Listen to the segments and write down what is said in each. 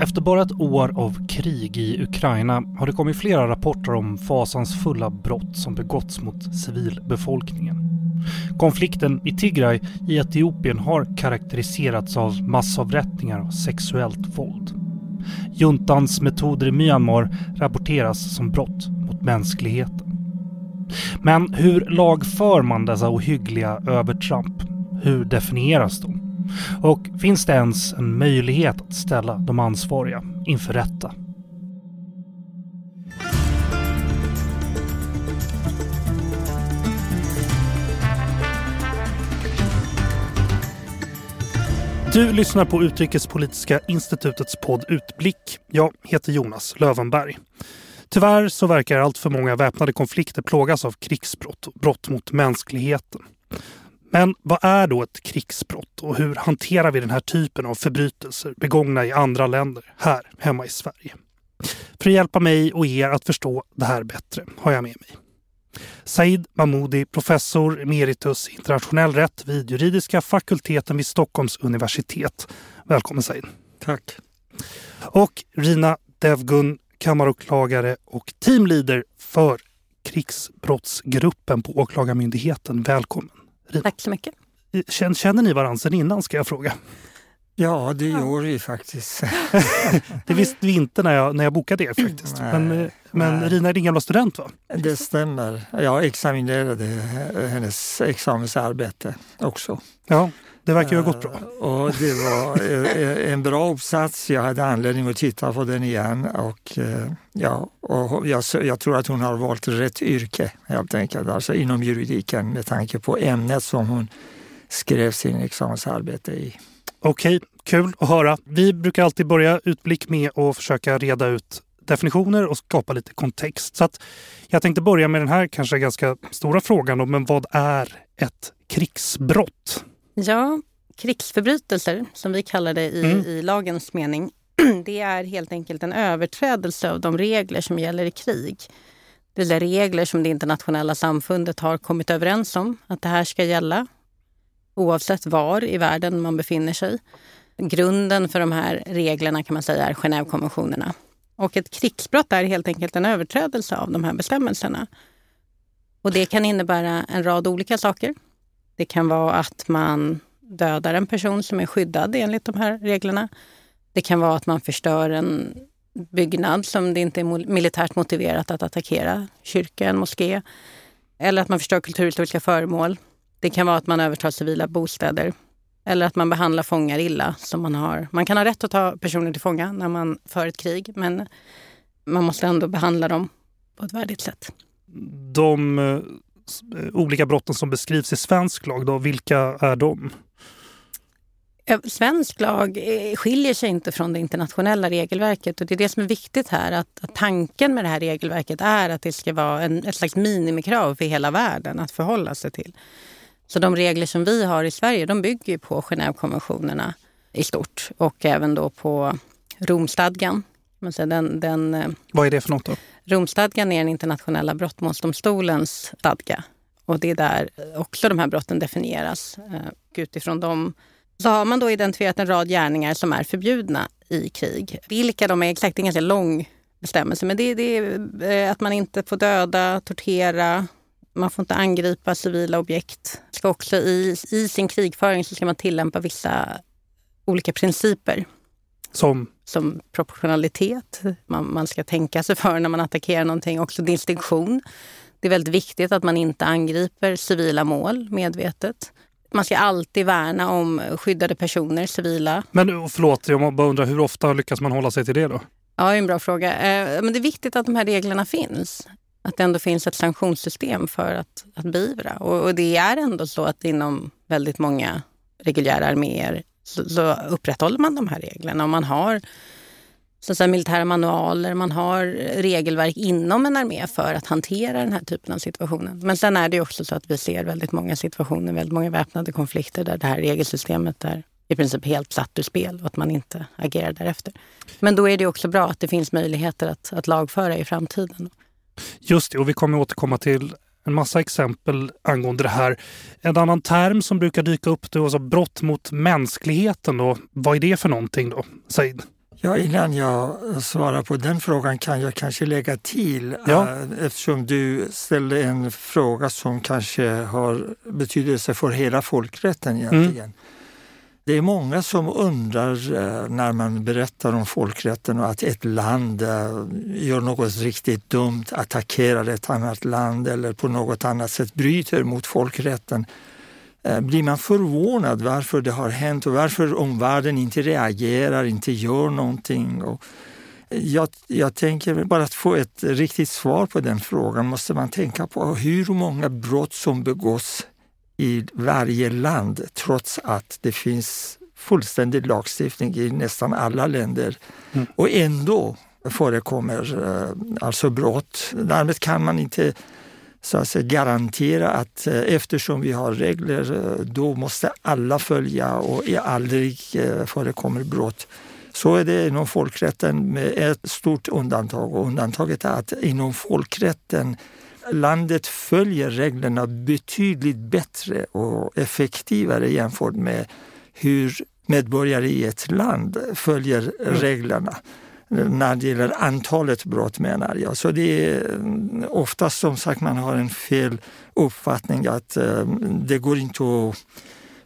Efter bara ett år av krig i Ukraina har det kommit flera rapporter om fasansfulla brott som begåtts mot civilbefolkningen. Konflikten i Tigray i Etiopien har karaktäriserats av massavrättningar och sexuellt våld. Juntans metoder i Myanmar rapporteras som brott mot mänskligheten. Men hur lagför man dessa ohyggliga övertramp? Hur definieras de? Och finns det ens en möjlighet att ställa de ansvariga inför rätta? Du lyssnar på Utrikespolitiska institutets podd Utblick. Jag heter Jonas Lövenberg. Tyvärr så verkar allt för många väpnade konflikter plågas av krigsbrott och brott mot mänskligheten. Men vad är då ett krigsbrott och hur hanterar vi den här typen av förbrytelser begångna i andra länder här hemma i Sverige? För att hjälpa mig och er att förstå det här bättre har jag med mig Said Mahmoudi, professor emeritus internationell rätt vid juridiska fakulteten vid Stockholms universitet. Välkommen Said. Tack. Och Rina Devgun, kammaråklagare och teamleader för krigsbrottsgruppen på Åklagarmyndigheten. Välkommen. Rina. Tack så mycket. Känner, känner ni varandra sedan innan ska jag fråga? Ja, det gör vi faktiskt. det visste vi inte när jag, när jag bokade er faktiskt. Nej, men men nej. Rina är din gamla student va? Det stämmer. Jag examinerade hennes examensarbete också. Ja, det verkar ju ha gått bra. Och det var uh, en bra uppsats. Jag hade anledning att titta på den igen och, uh, ja, och jag, jag, tror att hon har valt rätt yrke helt enkelt, alltså inom juridiken med tanke på ämnet som hon skrev sin examensarbete i. Okej, kul att höra. Vi brukar alltid börja utblick med att försöka reda ut definitioner och skapa lite kontext. Så att jag tänkte börja med den här kanske ganska stora frågan. men vad är ett krigsbrott? Ja, krigsförbrytelser som vi kallar det i, mm. i lagens mening. Det är helt enkelt en överträdelse av de regler som gäller i krig. Det är regler som det internationella samfundet har kommit överens om att det här ska gälla oavsett var i världen man befinner sig. Grunden för de här reglerna kan man säga är Genèvekonventionerna. Och ett krigsbrott är helt enkelt en överträdelse av de här bestämmelserna. Och det kan innebära en rad olika saker. Det kan vara att man dödar en person som är skyddad enligt de här reglerna. Det kan vara att man förstör en byggnad som det inte är militärt motiverat att attackera, kyrka, en moské. Eller att man förstör kulturhistoriska föremål. Det kan vara att man övertar civila bostäder eller att man behandlar fångar illa. Som man, har. man kan ha rätt att ta personer till fånga när man för ett krig men man måste ändå behandla dem på ett värdigt sätt. De olika brotten som beskrivs i svensk lag, då, vilka är de? Svensk lag eh, skiljer sig inte från det internationella regelverket och det är det som är viktigt här. Att, att tanken med det här regelverket är att det ska vara en, ett slags minimikrav för hela världen att förhålla sig till. Så de regler som vi har i Sverige de bygger på Genèvekonventionerna i stort och även då på Romstadgan. Den, den, eh, Vad är det för något då? Romstadgan är den internationella brottmålsdomstolens stadga. Och det är där också de här brotten definieras. Eh, utifrån dem så har man då identifierat en rad gärningar som är förbjudna i krig. Vilka de är exakt, det är en ganska lång bestämmelse, men det, det är eh, att man inte får döda, tortera, man får inte angripa civila objekt. Ska också i, I sin krigföring så ska man tillämpa vissa olika principer. Som? Som proportionalitet. Man, man ska tänka sig för när man attackerar någonting. Också distinktion. Det är väldigt viktigt att man inte angriper civila mål medvetet. Man ska alltid värna om skyddade personer, civila. Men förlåt, jag bara undrar hur ofta lyckas man hålla sig till det då? Ja, en bra fråga. Eh, men det är viktigt att de här reglerna finns att det ändå finns ett sanktionssystem för att, att beivra. Och, och, det är ändå så att inom väldigt många reguljära arméer så, så upprätthåller man de här reglerna. Och man har så att säga, militära manualer, man har regelverk inom en armé för att hantera den här typen av situationer. Men sen är det också så att vi ser väldigt många situationer, väldigt många väpnade konflikter där det här regelsystemet är i princip helt satt ur spel och att man inte agerar därefter. Men då är det också bra att det finns möjligheter att, att lagföra i framtiden. Just det, och vi kommer återkomma till en massa exempel angående det här. En annan term som brukar dyka upp då, alltså brott mot mänskligheten. Då. Vad är det för någonting då, Said? Ja, innan jag svarar på den frågan kan jag kanske lägga till, Ja. eh, eftersom du ställde en fråga som kanske har betydelse för hela folkrätten egentligen. Det är många som undrar eh, när man berättar om folkrätten och att ett land eh, gör något riktigt dumt, attackerar ett annat land eller på något annat sätt bryter mot folkrätten. Eh, blir man förvånad varför det har hänt och varför omvärlden inte reagerar, inte gör någonting. Och jag, jag tänker bara att få ett riktigt svar på den frågan måste man tänka på hur många brott som begås i varje land trots att det finns fullständig lagstiftning i nästan alla länder. Mm. Och ändå förekommer eh, alltså brott. Därmed kan man inte så att säga, garantera att eh, eftersom vi har regler eh, då måste alla följa och aldrig förekommer brott. Så är det inom folkrätten med ett stort undantag och undantaget är att inom folkrätten landet följer reglerna betydligt bättre och effektivare jämfört med hur medborgare i ett land följer reglerna när det gäller antalet brott menar jag. Så det är mm, oftast som sagt man har en fel uppfattning att eh, det går inte att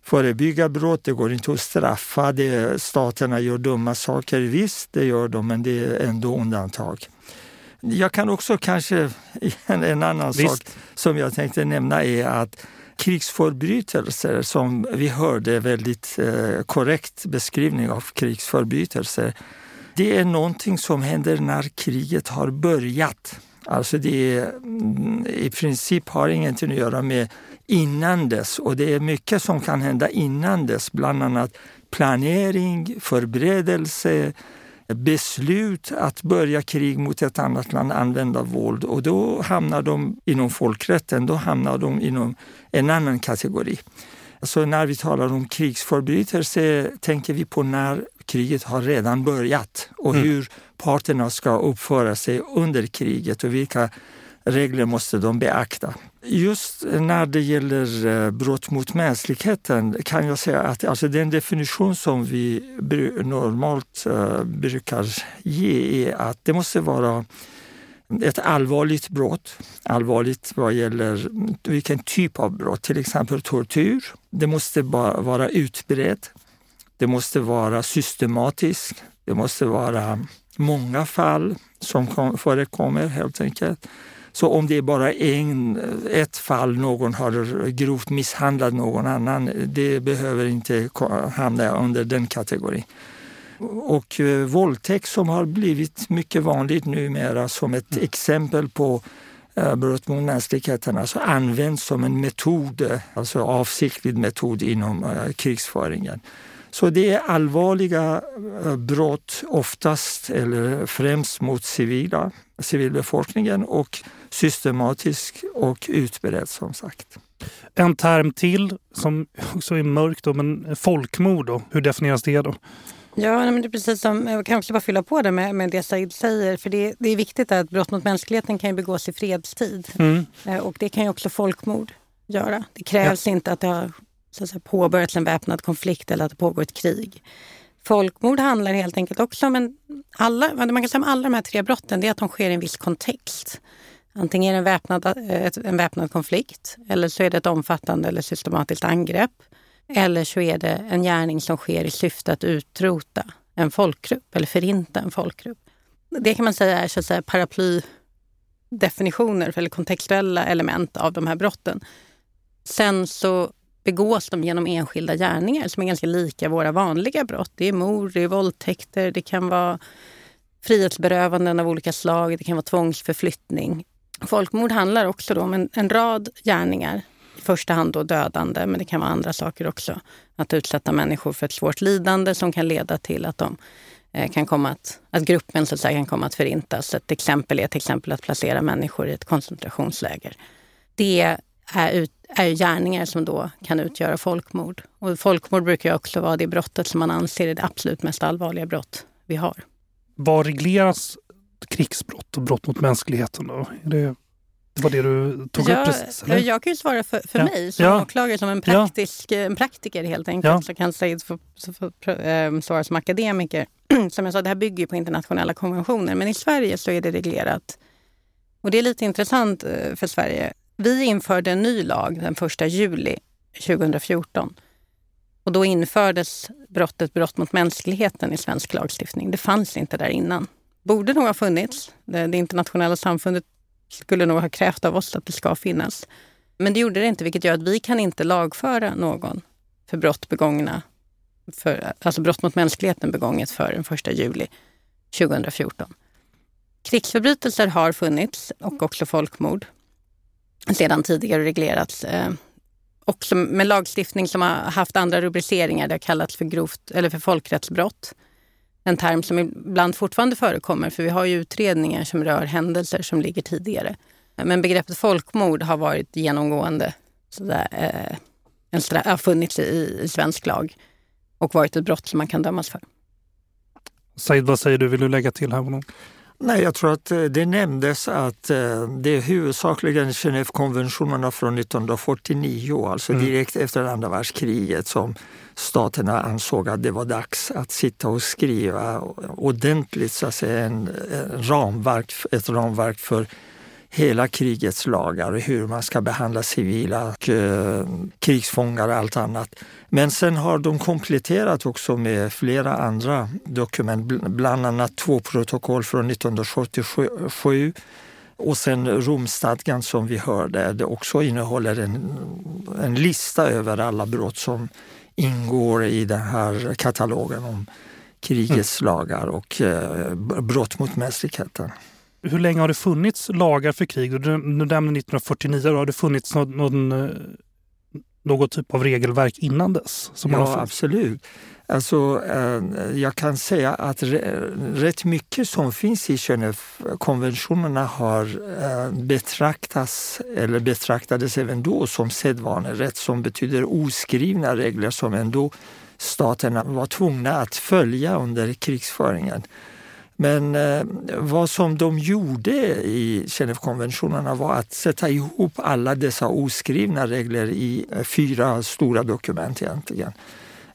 förebygga brott, det går inte att straffa. Det, staterna gör dumma saker, visst det gör de, men det är ändå undantag. Jag kan också kanske, en, en annan Visst. sak som jag tänkte nämna är att krigsförbrytelser som vi hörde väldigt eh, korrekt beskrivning av krigsförbrytelser. Det är någonting som händer när kriget har börjat. Alltså det är, mm, i princip har ingenting att göra med innan dess och det är mycket som kan hända innan dess, bland annat planering, förberedelse, beslut att börja krig mot ett annat land, använda våld och då hamnar de inom folkrätten, då hamnar de inom en annan kategori. Så när vi talar om krigsförbrytelser tänker vi på när kriget har redan börjat och Mm. hur parterna ska uppföra sig under kriget och vilka regler måste de beakta. Just när det gäller eh, brott mot mänskligheten kan jag säga att alltså den definition som vi normalt eh, brukar ge är att det måste vara ett allvarligt brott. Allvarligt vad gäller vilken typ av brott, till exempel tortyr. Det måste vara utbrett. Det måste vara systematiskt. Det måste vara många fall som förekommer helt enkelt. Så om det är bara en, ett fall, någon har grovt misshandlat någon annan, det behöver inte hamna under den kategorin. Och eh, våldtäkt som har blivit mycket vanligt numera som ett exempel på eh, brott mot mänskligheten, alltså används som en metod, alltså avsiktlig metod inom eh, krigsföringen. Så det är allvarliga eh, brott oftast eller främst mot civila, civilbefolkningen och systematisk och utbredd som sagt. En term till som också är mörk då, men folkmord då, hur definieras det då? Ja, men det är precis som, jag kan också bara fylla på det med, med det Said säger. För det, det är viktigt att brott mot mänskligheten kan ju begås i fredstid. Mm. Eh, Och det kan ju också folkmord göra. Det krävs inte att det har så att säga, påbörjats en väpnad konflikt eller att det pågår ett krig. Folkmord handlar helt enkelt också om en... Alla, man kan säga om alla de här tre brotten det är att de sker i en viss kontext. Antingen är det en väpnad, eh, en väpnad konflikt eller så är det ett omfattande eller systematiskt angrepp. Eller så är det en gärning som sker i syfte att utrota en folkgrupp eller förinta en folkgrupp. Det kan man säga är så att säga paraplydefinitioner eller kontextuella element av de här brotten. Sen så begås de genom enskilda gärningar som är ganska lika våra vanliga brott. Det är mord, det är våldtäkter, det kan vara frihetsberövanden av olika slag, det kan vara tvångsförflyttning. Folkmord handlar också då om en, en rad gärningar. I första hand då dödande, men det kan vara andra saker också. Att utsätta människor för ett svårt lidande som kan leda till att de eh, kan komma att, att gruppen så att säga, kan komma att förintas. Ett exempel är till exempel att placera människor i ett koncentrationsläger. Det är, ut, är gärningar som då kan utgöra folkmord. Och folkmord brukar ju också vara det brottet som man anser är det absolut mest allvarliga brott vi har. Vad regleras krigsbrott och brott mot mänskligheten då? Det, det var det du tog upp jag, precis? Eller? jag kan ju svara för, för Ja. mig som Ja. åklagare, som en, praktisk, en praktiker helt enkelt. Ja. Så kan Said få, så få, eh, svara som akademiker. som jag sa, det här bygger på internationella konventioner, men i Sverige så är det reglerat. Och det är lite intressant eh, för Sverige. Vi införde en ny lag den 1 juli 2014. Och då infördes brottet brott mot mänskligheten i svensk lagstiftning. Det fanns inte där innan. Borde nog ha funnits. Det, det internationella samfundet skulle nog ha krävt av oss att det ska finnas. Men det gjorde det inte, vilket gör att vi kan inte lagföra någon för brott begångna, för, alltså brott mot mänskligheten begånget före den 1 juli 2014. Krigsförbrytelser har funnits och också folkmord sedan tidigare reglerats. Eh, också med lagstiftning som har haft andra rubriceringar. Det har kallats för, grovt, eller för folkrättsbrott. En term som ibland fortfarande förekommer för vi har ju utredningar som rör händelser som ligger tidigare. Men begreppet folkmord har varit genomgående sådär, eh, en straff, har funnits i, i svensk lag och varit ett brott som man kan dömas för. Said, vad säger du? Vill du lägga till här? Nej, jag tror att eh, det nämndes att eh, det är huvudsakligen Genèvekonventionerna från 1949, alltså mm. direkt efter andra världskriget, som staterna ansåg att det var dags att sitta och skriva ordentligt så att säga, en, en ramverk, ett ramverk för hela krigets lagar och hur man ska behandla civila och eh, krigsfångar och allt annat. Men sen har de kompletterat också med flera andra dokument, bland annat två protokoll från 1977 och sen Romstadgan som vi hörde, det också innehåller en, en lista över alla brott som ingår i den här katalogen om krigets mm. lagar och eh, brott mot mänskligheten hur länge har det funnits lagar för krig? Du, nämnde 1949, då har det funnits någon, någon, eh, något typ av regelverk innan dess? Ja, absolut. Alltså, eh, jag kan säga att rätt mycket som finns i Genèvekonventionerna har eh, betraktats, eller betraktades även då som sedvanerätt som betyder oskrivna regler som ändå staterna var tvungna att följa under krigsföringen. Men eh, vad som de gjorde i Genèvekonventionerna var att sätta ihop alla dessa oskrivna regler i eh, fyra stora dokument egentligen.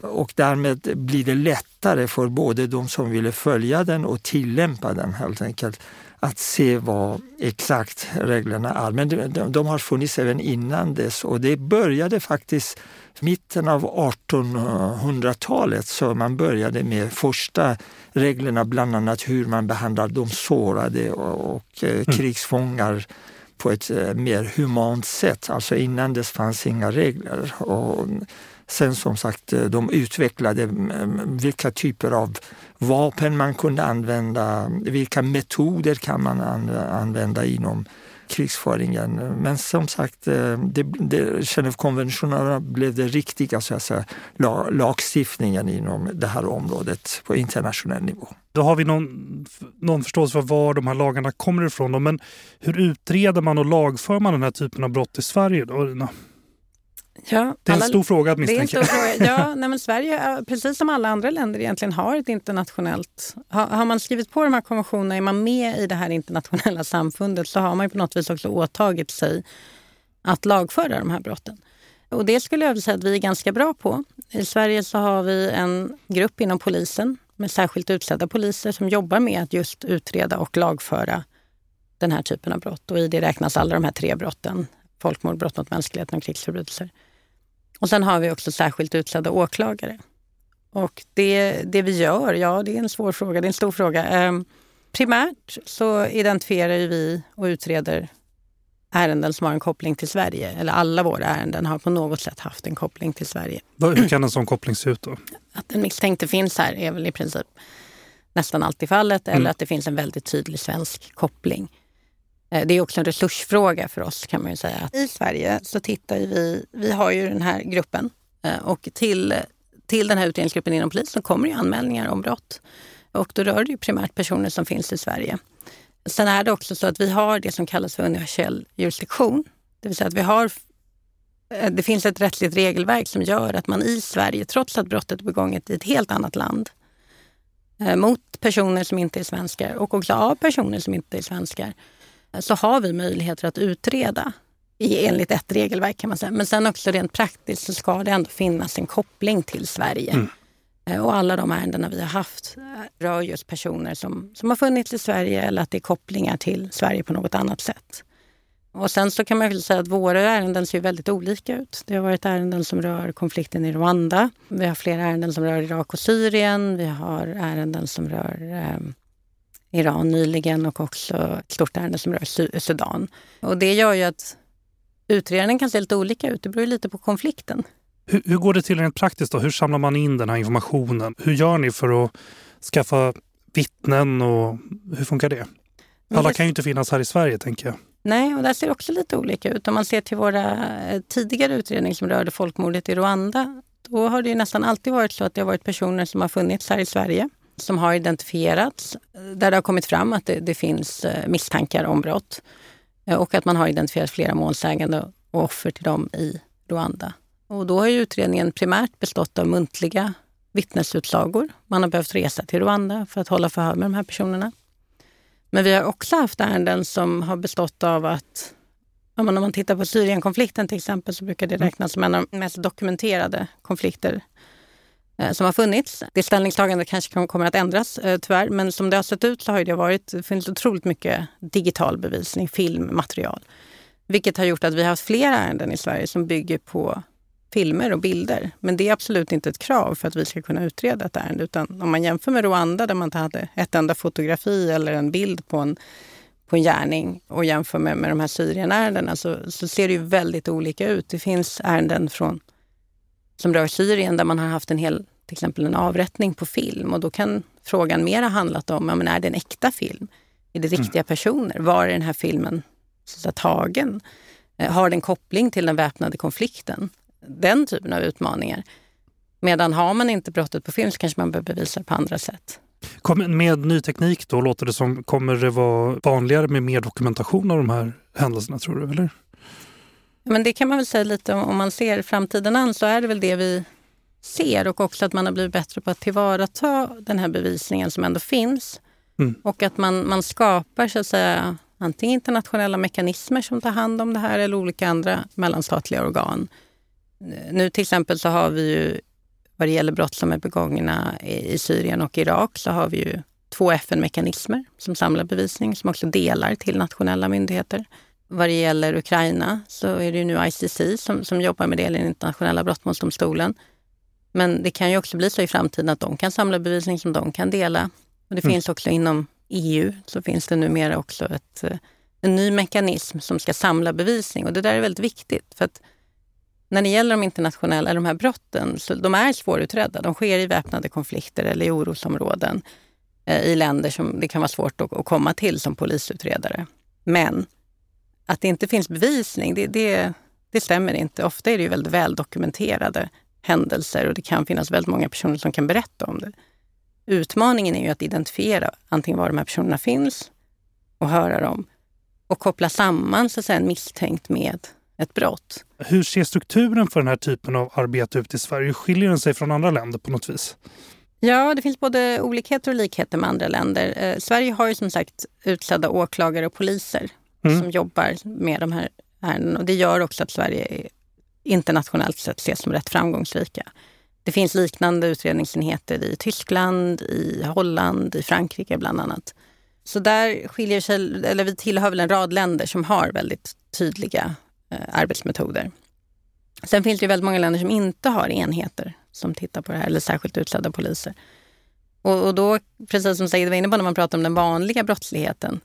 Och därmed blir det lättare för både de som ville följa den och tillämpa den helt enkelt att se vad exakt reglerna är. Men de, de har funnits även innan dess och det började faktiskt mitten av 1800-talet så man började med första reglerna, bland annat hur man behandlar de sårade och, och eh, mm. krigsfångar på ett eh, mer humant sätt. Alltså innan dess fanns inga regler. Och sen som sagt, eh, de utvecklade mm, mm, vilka typer av vapen man kunde använda, vilka metoder kan man använda inom krigsföringen. Men som sagt, eh, det, det, Genèvekonventionerna blev det riktiga så att säga, lagstiftningen inom det här området på internationell nivå. Då har vi någon, någon förståelse för var de här lagarna kommer ifrån. Då. Men hur utreder man och lagför man den här typen av brott i Sverige? Då? Ja, det är en stor fråga att misstänka. Ja, nej, men Sverige, precis som alla andra länder, egentligen har ett internationellt... Har, har, man skrivit på de här konventionerna, är man med i det här internationella samfundet så har man på något vis också åtagit sig att lagföra de här brotten. Och det skulle jag säga att vi är ganska bra på. I Sverige så har vi en grupp inom polisen med särskilt utsedda poliser som jobbar med att just utreda och lagföra den här typen av brott. Och i det räknas alla de här tre brotten. Folkmord, brott mot mänskligheten och krigsförbrytelser. Och sen har vi också särskilt utsedda åklagare. Och det, det vi gör, ja det är en svår fråga, det är en stor fråga. Eh, primärt så identifierar vi och utreder ärenden som har en koppling till Sverige. Eller alla våra ärenden har på något sätt haft en koppling till Sverige. Hur kan en sån koppling se ut då? Att den misstänkte finns här är väl i princip nästan alltid fallet. Eller mm. att det finns en väldigt tydlig svensk koppling. Eh, det är också en resursfråga för oss kan man ju säga. I Sverige så tittar vi, vi har ju den här gruppen eh, och till, till den här utredningsgruppen inom polisen kommer ju anmälningar om brott. Och då rör det ju primärt personer som finns i Sverige. Sen är det också så att vi har det som kallas för universell jurisdiktion. Det vill säga att vi har eh, det finns ett rättsligt regelverk som gör att man i Sverige, trots att brottet är begånget i ett helt annat land, mot personer som inte är svenskar och också av personer som inte är svenskar, så har vi möjligheter att utreda i enligt ett regelverk kan man säga. Men sen också rent praktiskt så ska det ändå finnas en koppling till Sverige. Mm. Eh, och alla de ärendena vi har haft rör just personer som, som har funnits i Sverige eller att det är kopplingar till Sverige på något annat sätt. Och sen så kan man väl säga att våra ärenden ser väldigt olika ut. Det har varit ärenden som rör konflikten i Rwanda. Vi har flera ärenden som rör Irak och Syrien. Vi har ärenden som rör eh, Iran nyligen och också ett stort ärende som rör Sudan. Och det gör ju att utredningen kan se lite olika ut. Det beror lite på konflikten. Hur, hur, går det till rent praktiskt? då? Hur samlar man in den här informationen? Hur gör ni för att skaffa vittnen och hur funkar det? Alla kan ju inte finnas här i Sverige tänker jag. Nej, och där ser det också lite olika ut. Om man ser till våra eh, tidigare utredningar som rörde folkmordet i Rwanda, då har det ju nästan alltid varit så att det har varit personer som har funnits här i Sverige, som har identifierats, där det har kommit fram att det, det finns eh, misstankar om brott eh, och att man har identifierat flera målsägande och offer till dem i Rwanda. Och då har utredningen primärt bestått av muntliga vittnesutsagor. Man har behövt resa till Rwanda för att hålla förhör med de här personerna. Men vi har också haft ärenden som har bestått av att om man tittar på Syrienkonflikten till exempel så brukar det mm. räknas som en av de mest dokumenterade konflikter Eh, som har funnits. Det ställningstagandet kanske kommer att ändras eh, tyvärr, men som det har sett ut så har det varit, det finns otroligt mycket digital bevisning, filmmaterial. Vilket har gjort att vi har haft flera ärenden i Sverige som bygger på filmer och bilder. Men det är absolut inte ett krav för att vi ska kunna utreda ett ärende. Utan om man jämför med Rwanda där man inte hade ett enda fotografi eller en bild på en, på en gärning och jämför med, med de här Syrienärendena så, så ser det ju väldigt olika ut. Det finns ärenden från, som rör Syrien där man har haft en hel, till exempel en avrättning på film och då kan frågan mer ha handlat om, ja, men är det en äkta film? Är det riktiga mm. personer? Var är den här filmen så tagen? Eh, har den koppling till den väpnade konflikten? den typen av utmaningar. Medan har man inte brottet på film så kanske man behöver bevisa det på andra sätt. Med ny teknik då låter det som, kommer det vara vanligare med mer dokumentation av de här händelserna tror du? Eller? Men det kan man väl säga lite om, om man ser framtiden an så är det väl det vi ser och också att man har blivit bättre på att tillvarata den här bevisningen som ändå finns. Mm. Och att man, man skapar så att säga antingen internationella mekanismer som tar hand om det här eller olika andra mellanstatliga organ nu till exempel så har vi ju vad det gäller brott som är begångna i Syrien och Irak så har vi ju två FN-mekanismer som samlar bevisning som också delar till nationella myndigheter. Vad det gäller Ukraina så är det nu ICC som, som jobbar med det, eller internationella brottmålsdomstolen. Men det kan ju också bli så i framtiden att de kan samla bevisning som de kan dela. Och det mm. finns också inom EU så finns det numera också ett, en ny mekanism som ska samla bevisning och det där är väldigt viktigt. för att när det gäller de internationella, eller de här brotten, så de är svårutredda. De sker i väpnade konflikter eller i orosområden eh, i länder som det kan vara svårt att, komma till som polisutredare. Men att det inte finns bevisning, det, det, det stämmer inte. Ofta är det ju väldigt väldokumenterade händelser och det kan finnas väldigt många personer som kan berätta om det. Utmaningen är ju att identifiera antingen var de här personerna finns och höra dem och koppla samman så att säga, en misstänkt med ett brott. Hur ser strukturen för den här typen av arbete ut i Sverige? Skiljer den sig från andra länder på något vis? Ja, det finns både olikheter och likheter med andra länder. Eh, Sverige har ju som sagt utsedda åklagare och poliser mm. som jobbar med de här ärendena. Och det gör också att Sverige internationellt sett ses som rätt framgångsrika. Det finns liknande utredningsenheter i Tyskland, i Holland, i Frankrike bland annat. Så där skiljer sig, eller vi tillhör väl en rad länder som har väldigt tydliga Eh, arbetsmetoder. Sen finns det väldigt många länder som inte har enheter som tittar på det här, eller särskilt utsedda poliser. Och, och då, precis som Said var inne på när man pratar om den vanliga brottsligheten,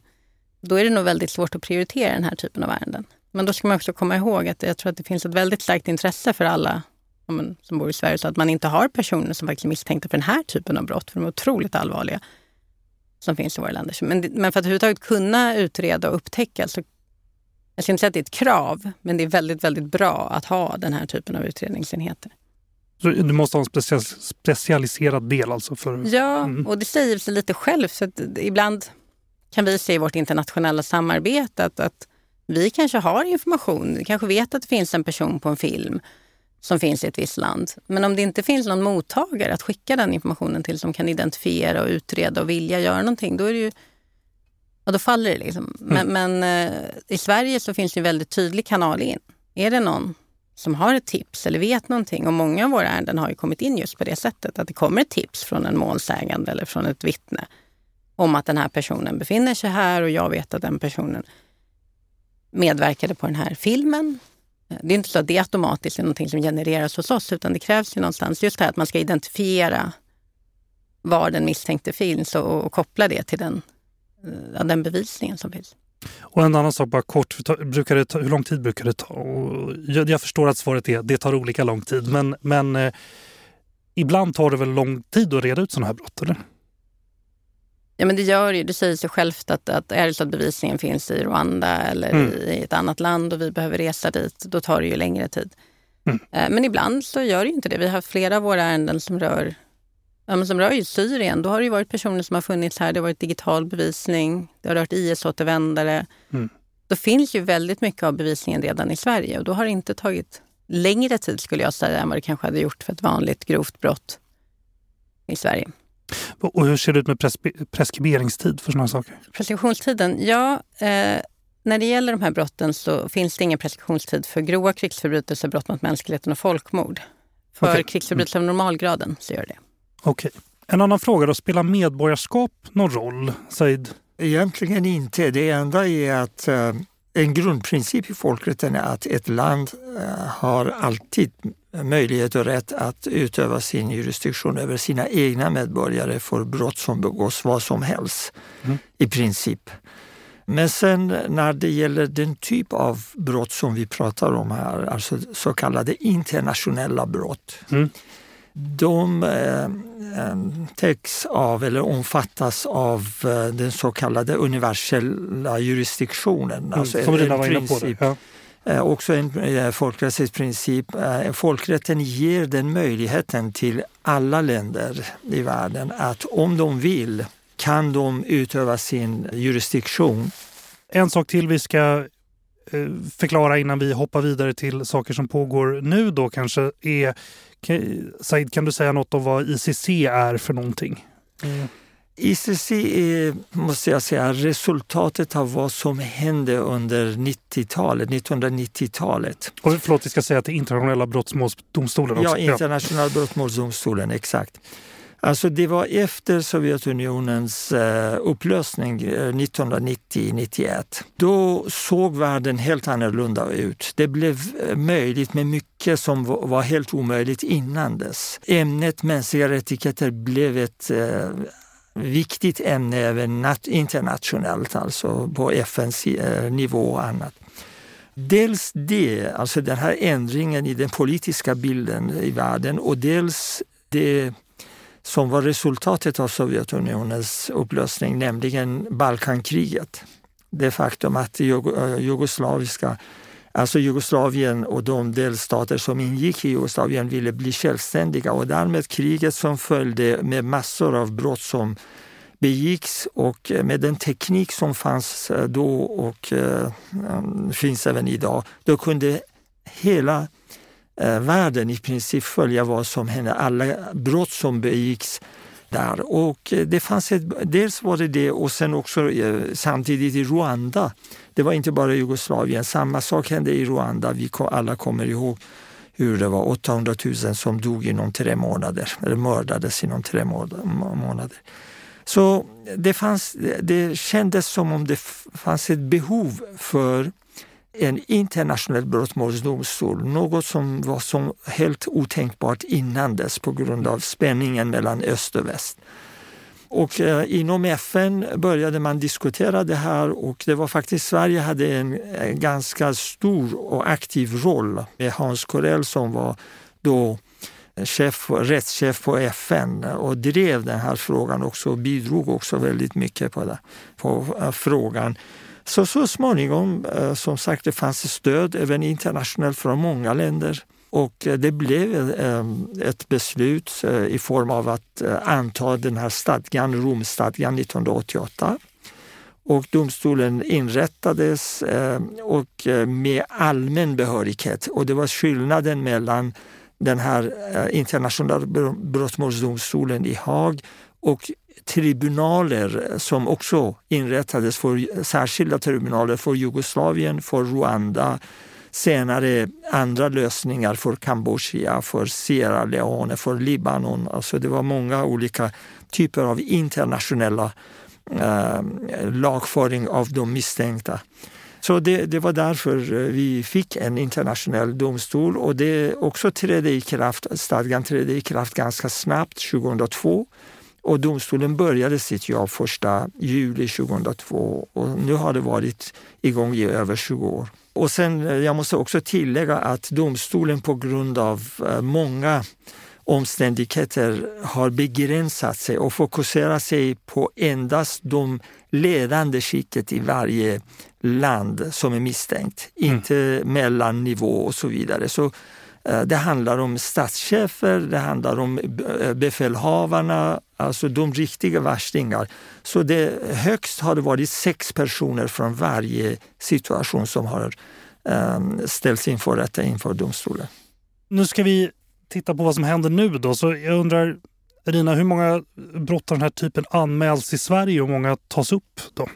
då är det nog väldigt svårt att prioritera den här typen av ärenden. Men då ska man också komma ihåg att jag tror att det finns ett väldigt starkt intresse för alla som bor i Sverige, så att man inte har personer som faktiskt är misstänkta för den här typen av brott, för de är otroligt allvarliga, som finns i våra länder. Men, men för att överhuvudtaget kunna utreda och upptäcka så jag ska inte säga att det är ett krav, men det är väldigt, väldigt bra att ha den här typen av utredningsenheter. Så du måste ha en specialiserad del alltså? För, ja, mm. och det säger sig lite självt. Så ibland kan vi se i vårt internationella samarbete att, att vi kanske har information, vi kanske vet att det finns en person på en film som finns i ett visst land. Men om det inte finns någon mottagare att skicka den informationen till som kan identifiera och utreda och vilja göra någonting, då är det ju och då faller det. Liksom. Men, mm. men eh, i Sverige så finns det en väldigt tydlig kanal in. Är det någon som har ett tips eller vet någonting. Och många av våra ärenden har ju kommit in just på det sättet. Att det kommer ett tips från en målsägande eller från ett vittne om att den här personen befinner sig här och jag vet att den personen medverkade på den här filmen. Eh, det är inte så att det automatiskt är någonting som genereras hos oss utan det krävs ju någonstans just det här att man ska identifiera var den misstänkte finns och, och koppla det till den, eh, ja, den bevisningen som finns. Och en annan sak bara kort, brukar det ta, hur lång tid brukar det ta? Jag, jag, förstår att svaret är det tar olika lång tid men, men eh, ibland tar det väl lång tid att reda ut sådana här brott eller? Ja men det gör ju, det säger sig självt att, att är det så att bevisningen finns i Rwanda eller mm. i ett annat land och vi behöver resa dit, då tar det ju längre tid. Mm. Eh, men ibland så gör det inte det. Vi har flera av våra ärenden som rör Ja, som rör ju Syrien, då har det ju varit personer som har funnits här. Det har varit digital bevisning, det har rört IS-återvändare. Mm. Då finns ju väldigt mycket av bevisningen redan i Sverige och då har det inte tagit längre tid skulle jag säga än vad det kanske hade gjort för ett vanligt grovt brott i Sverige. Och hur ser det ut med pres preskriberingstid för sådana saker? Preskriptionstiden? Ja, eh, när det gäller de här brotten så finns det ingen preskriptionstid för grova krigsförbrytelser, brott mot mänskligheten och folkmord. För okay. krigsförbrytelser av normalgraden så gör det. Okej. Okay. En annan fråga då, spelar medborgarskap någon roll, Said? Egentligen inte. Det enda är att eh, en grundprincip i folkrätten är att ett land eh, har alltid möjlighet och rätt att utöva sin jurisdiktion över sina egna medborgare för brott som begås vad som helst, mm. i princip. Men sen när det gäller den typ av brott som vi pratar om här, alltså så kallade internationella brott, mm de eh, eh, täcks av eller omfattas av eh, den så kallade universella jurisdiktionen. Mm, alltså som en, en princip, på det. Ja. Också en folkrättslig princip. Folkrätten ger den möjligheten till alla länder i världen att om de vill kan de utöva sin jurisdiktion. En sak till vi ska förklara innan vi hoppar vidare till saker som pågår nu då kanske är Said, kan du säga något om vad ICC är för någonting? Mm. ICC är, måste jag säga, resultatet av vad som hände under 90-talet, 1990-talet. Och förlåt, vi ska säga att det är internationella brottmålsdomstolen också. Ja, internationella brottmålsdomstolen, exakt. Alltså det var efter Sovjetunionens eh, upplösning eh, 1990-91. Då såg världen helt annorlunda ut. Det blev eh, möjligt med mycket som var helt omöjligt innan dess. Ämnet mänskliga rättigheter blev ett viktigt ämne även internationellt, alltså på FNs nivå och annat. Dels det, alltså den här ändringen i den politiska bilden i världen och dels det som var resultatet av Sovjetunionens upplösning, nämligen Balkankriget. Det faktum att eh, jugoslaviska Alltså Jugoslavien och de delstater som ingick i Jugoslavien ville bli självständiga och därmed kriget som följde med massor av brott som begicks och med den teknik som fanns eh, då och äh, finns även idag, då kunde hela Eh, världen i princip följa vad som hände, alla brott som begicks där. Och eh, det fanns ett, dels var det det och sen också eh, samtidigt i Rwanda. Det var inte bara Jugoslavien, samma sak hände i Rwanda. Vi alla kommer ihåg hur det var 800 000 som dog inom tre månader, eller mördades inom tre månader. Så det, fanns, det kändes som om det fanns ett behov för en internationell brottmålsdomstol, något som var som helt otänkbart innan dess på grund av spänningen mellan öst och väst. Och eh, inom FN började man diskutera det här och det var faktiskt Sverige hade en, en ganska stor och aktiv roll med Hans Corell som var då eh, chef, rättschef på FN och drev den här frågan också och bidrog också väldigt mycket på, det, på eh, frågan. Så, så småningom, eh, som sagt, det fanns stöd även internationellt från många länder. Och eh, det blev eh, ett beslut i form av att anta den här stadgan, Romstadgan 1988. Och domstolen inrättades och med allmän behörighet. Och det var skillnaden mellan den här internationella brottmålsdomstolen i Haag och tribunaler som också inrättades för särskilda tribunaler för Jugoslavien, för Rwanda, senare andra lösningar för Kambodja, för Sierra Leone, för Libanon. Alltså det var många olika typer av internationella eh, lagföring av de misstänkta. Så det, det, var därför eh, vi fick en internationell domstol och det också trädde i kraft, stadgan trädde i kraft ganska snabbt 2002 och domstolen började sitt jobb 1 juli 2002 och nu har det varit igång i över 20 år. Och sen, eh, jag måste också tillägga att domstolen på grund av eh, många omständigheter har begränsat sig och fokuserat sig på endast de ledande skiktet i varje land som är misstänkt, mm. inte mellannivå och så vidare. Så Eh, det handlar om statschefer, det handlar om befälhavarna, alltså de riktiga värstingar. Så det, högst har det varit sex personer från varje situation som har um, ställts inför rätta inför domstolen. Nu ska vi titta på vad som händer nu då. Så jag undrar, Rina, hur många brott av den här typen anmäls i Sverige och hur många tas upp då?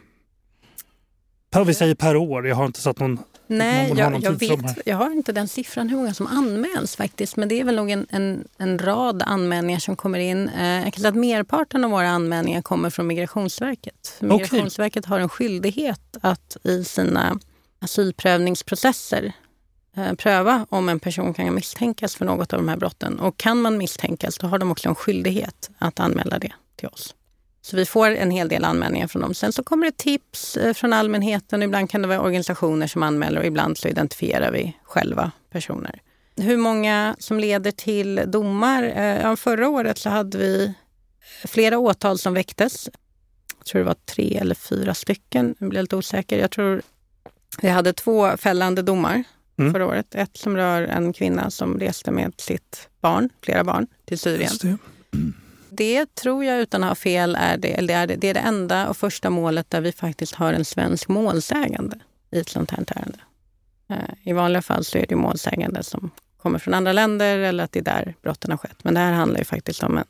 Per, vi säger per år, jag har inte satt någon Nej, jag, jag vet, jag har inte den siffran hur många som anmäls faktiskt. Men det är väl nog en, en, en rad anmälningar som kommer in. Eh, jag kan att merparten av våra anmälningar kommer från Migrationsverket. Migrationsverket okay. har en skyldighet att i sina asylprövningsprocesser eh, pröva om en person kan misstänkas för något av de här brotten. Och kan man misstänkas, då har de också en skyldighet att anmäla det till oss. Så vi får en hel del anmälningar från dem. Sen så kommer det tips eh, från allmänheten. Ibland kan det vara organisationer som anmäler och ibland så identifierar vi själva personer. Hur många som leder till domar? Eh, ja, förra året så hade vi flera åtal som väcktes. Jag tror det var tre eller fyra stycken. Jag blir lite osäker. Jag tror vi hade två fällande domar mm. förra året. Ett som rör en kvinna som reste med sitt barn, flera barn, till Syrien det tror jag utan att ha fel är det, det, är det, det är det enda och första målet där vi faktiskt har en svensk målsägande i ett sånt här ärende. Eh, I vanliga fall så är det målsägande som kommer från andra länder eller att det är där brotten har skett. Men det här handlar ju faktiskt om en,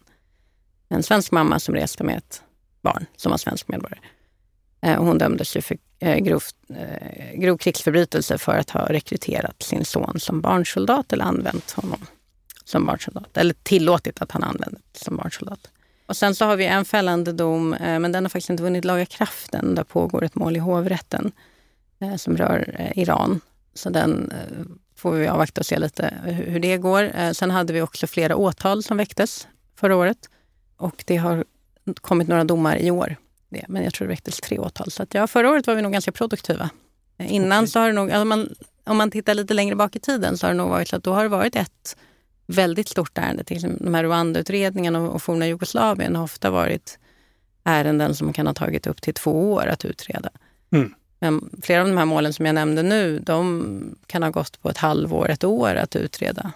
en svensk mamma som reste med ett barn som var svensk medborgare. Eh, hon dömdes ju för eh, grov, grov krigsförbrytelse för att ha rekryterat sin son som barnsoldat eller använt honom som barnsoldat. Eller tillåtit att han använde som barnsoldat. Och sen så har vi en fällande dom, eh, men den har faktiskt inte vunnit laga kraften. Där pågår ett mål i hovrätten eh, som rör eh, Iran. Så den får vi avvakta och se lite hur det går. Sen hade vi också flera åtal som väcktes förra året. Och det har kommit några domar i år. Men jag tror det väcktes tre åtal. Så att ja, förra året var vi nog ganska produktiva. Innan okay. så har det nog, alltså man, om man tittar lite längre bak i tiden så har det nog varit så att då har det varit ett väldigt stort ärende. Till de här Rwanda-utredningarna och, forna Jugoslavien har ofta varit ärenden som kan ha tagit upp till två år att utreda. Mm. Men flera av de här målen som jag nämnde nu, de kan ha gått på ett halvår, ett år att utreda.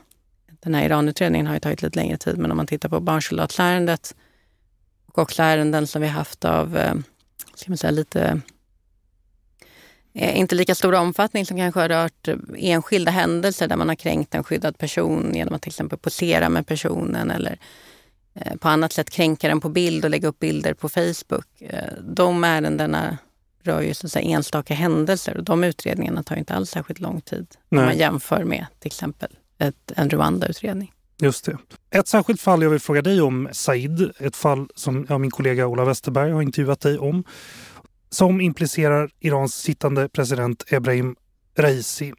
Den här Iranutredningen har ju tagit lite längre tid, men om man tittar på barnsoldatsärendet och också ärenden som vi haft av, eh, ska man säga, lite inte lika stor omfattning som kanske har rört enskilda händelser där man har kränkt en skyddad person genom att till exempel posera med personen eller eh, på annat sätt kränka den på bild och lägga upp bilder på Facebook. Eh, de ärendena rör ju så att säga enstaka händelser och de utredningarna tar inte alls särskilt lång tid Nej. om man jämför med till exempel ett, en Rwanda-utredning. Just det. Ett särskilt fall jag vill fråga dig om, Said, ett fall som ja, min kollega Ola Westerberg har intervjuat dig om som implicerar Irans sittande president Ebrahim Raisi.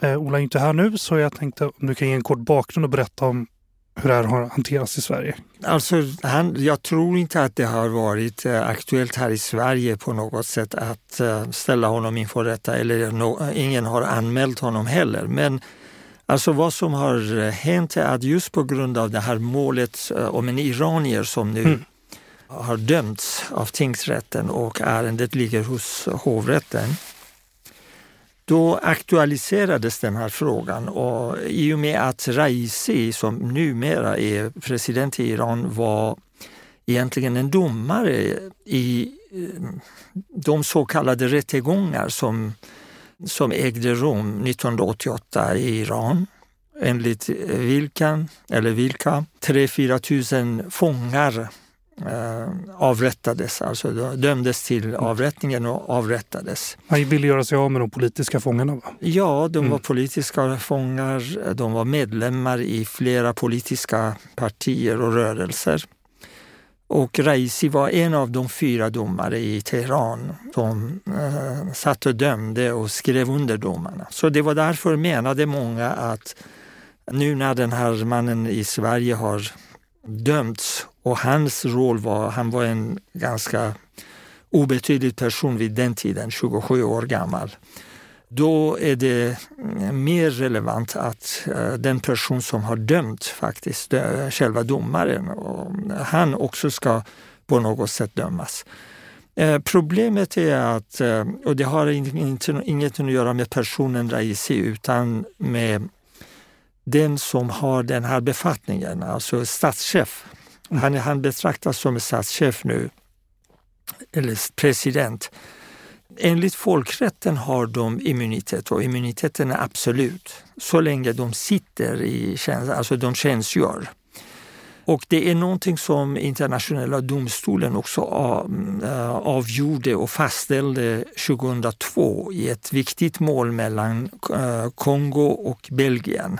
Eh, Ola är inte här nu så jag tänkte om du kan ge en kort bakgrund och berätta om hur det här har hanterats i Sverige. Alltså, han, jag tror inte att det har varit eh, aktuellt här i Sverige på något sätt att eh, ställa honom inför rätta eller no, ingen har anmält honom heller. Men alltså vad som har eh, hänt är att just på grund av det här målet om en iranier som nu mm har dömts av tingsrätten och ärendet ligger hos hovrätten. Då aktualiserades den här frågan och i och med att Raisi, som numera är president i Iran, var egentligen en domare i eh, de så kallade rättegångar som, som ägde rum 1988 i Iran enligt vilka, eller vilka 3-4 tusen fångar avrättades, alltså dömdes till mm. avrättningen och avrättades. Han ville göra sig av med de politiska fångarna? Va? Ja, de mm. var politiska fångar. De var medlemmar i flera politiska partier och rörelser. Och Raisi var en av de fyra domare i Teheran som eh, satt och dömde och skrev under domarna. Så det var därför menade många att nu när den här mannen i Sverige har dömts och hans roll var, han var en ganska obetydlig person vid den tiden, 27 år gammal. Då är det mm, mer relevant att eh, den person som har dömt faktiskt, själva domaren, mm, han också ska på något sätt dömas. Eh, problemet är att, eh, och det har inget att göra med personen Raisi utan med den som har den här befattningen, alltså statschef. Han, han betraktas som statschef nu, eller president. Enligt folkrätten har de immunitet och immuniteten är absolut så länge de sitter i tjänst, alltså de tjänstgör. Och det är någonting som internationella domstolen också eh, avgjorde och fastställde 2002 i ett viktigt mål mellan eh, Kongo och Belgien.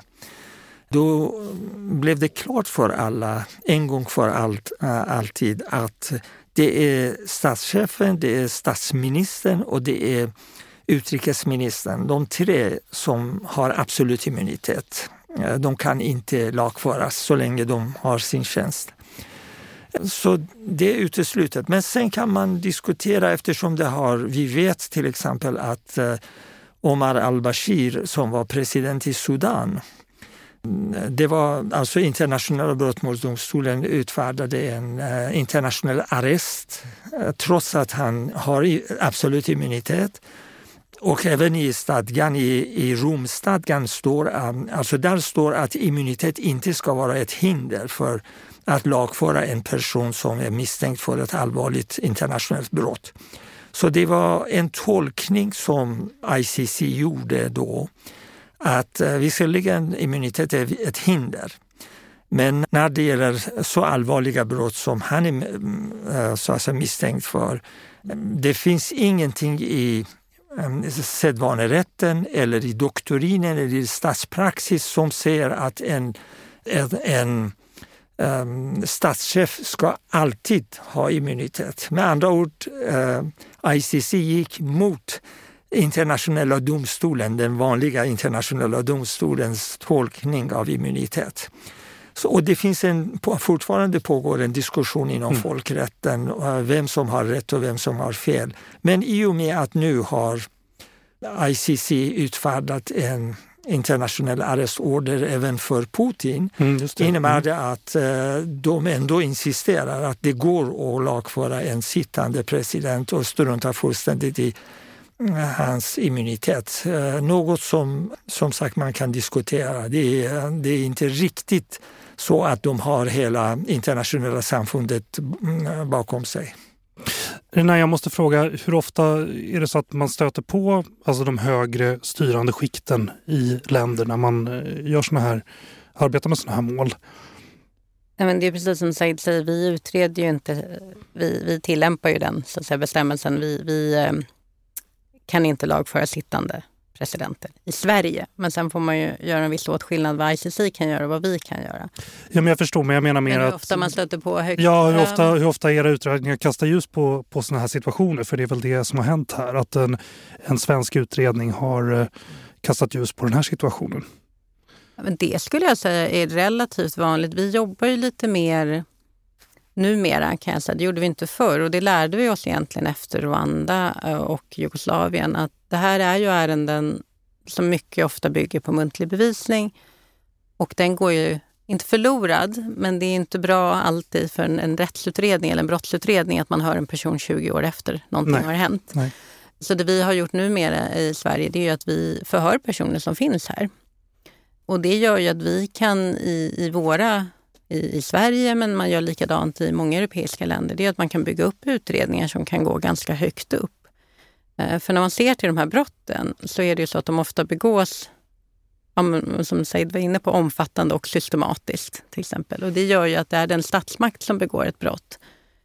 Då blev det klart för alla, en gång för allt, eh, alltid, att det är statschefen, det är statsministern och det är utrikesministern. De tre som har absolut immunitet. Eh, de kan inte lagföras så länge de har sin tjänst. Så det är uteslutet. Men sen kan man diskutera eftersom det har, vi vet till exempel att eh, Omar al-Bashir som var president i Sudan Mm, det var alltså internationella brottmålsdomstolen utfärdade en eh, internationell arrest eh, trots att han har absolut immunitet. Och även i stadgan, i, i Romstadgan står, alltså där står att immunitet inte ska vara ett hinder för att lagföra en person som är misstänkt för ett allvarligt internationellt brott. Så det var en tolkning som ICC gjorde då att eh, visserligen immunitet är ett hinder, men när det gäller så allvarliga brott som han är mm, eh, så att säga, misstänkt för, mm, det finns ingenting i mm, sedvanerätten eller i doktrinen eller i statspraxis som säger att en, en, en um, statschef ska alltid ha immunitet. Med andra ord, eh, uh, ICC gick mot internationella domstolen, den vanliga internationella domstolens tolkning av immunitet. Så, och det finns en, fortfarande pågår en diskussion inom mm. folkrätten, eh, vem som har rätt och vem som har fel. Men i och med att nu har ICC utfärdat en internationell arrestorder även för Putin mm, det. innebär mm. det att eh, de ändå insisterar att det går att lagföra en sittande president och struntar fullständigt i hans immunitet. Eh, något som som sagt man kan diskutera. Det är, det är inte riktigt så att de har hela internationella samfundet mm, bakom sig. Rena, jag måste fråga, hur ofta är det så att man stöter på alltså de högre styrande skikten i länder när man eh, gör såna här, arbetar med sådana här mål? Ja, men det är precis som Said säger, vi utreder ju inte, vi, vi tillämpar ju den så att säga, bestämmelsen. Vi, vi eh, kan inte lagföra sittande presidenter i Sverige. Men sen får man ju göra en viss åtskillnad vad ICC kan göra och vad vi kan göra. Ja, men jag förstår, men jag menar mer men hur att... ofta man stöter på högt... Ja, hur ofta, hur ofta era utredningar kastar ljus på, på sådana här situationer? För det är väl det som har hänt här, att en, en svensk utredning har eh, kastat ljus på den här situationen. Men det skulle jag säga är relativt vanligt. Vi jobbar ju lite mer numera kan jag säga. Det gjorde vi inte förr och det lärde vi oss egentligen efter Rwanda eh, och Jugoslavien att det här är ju ärenden som mycket ofta bygger på muntlig bevisning och den går ju inte förlorad, men det är inte bra alltid för en, en rättsutredning eller en brottsutredning att man hör en person 20 år efter någonting Nej. har hänt. Nej. Så det vi har gjort numera i Sverige det är att vi förhör personer som finns här. Och det gör ju att vi kan i, i våra i, i Sverige, men man gör likadant i många europeiska länder, det är att man kan bygga upp utredningar som kan gå ganska högt upp. Eh, för när man ser till de här brotten så är det ju så att de ofta begås, som Said var inne på, omfattande och systematiskt till exempel. Och det gör ju att det är den statsmakt som begår ett brott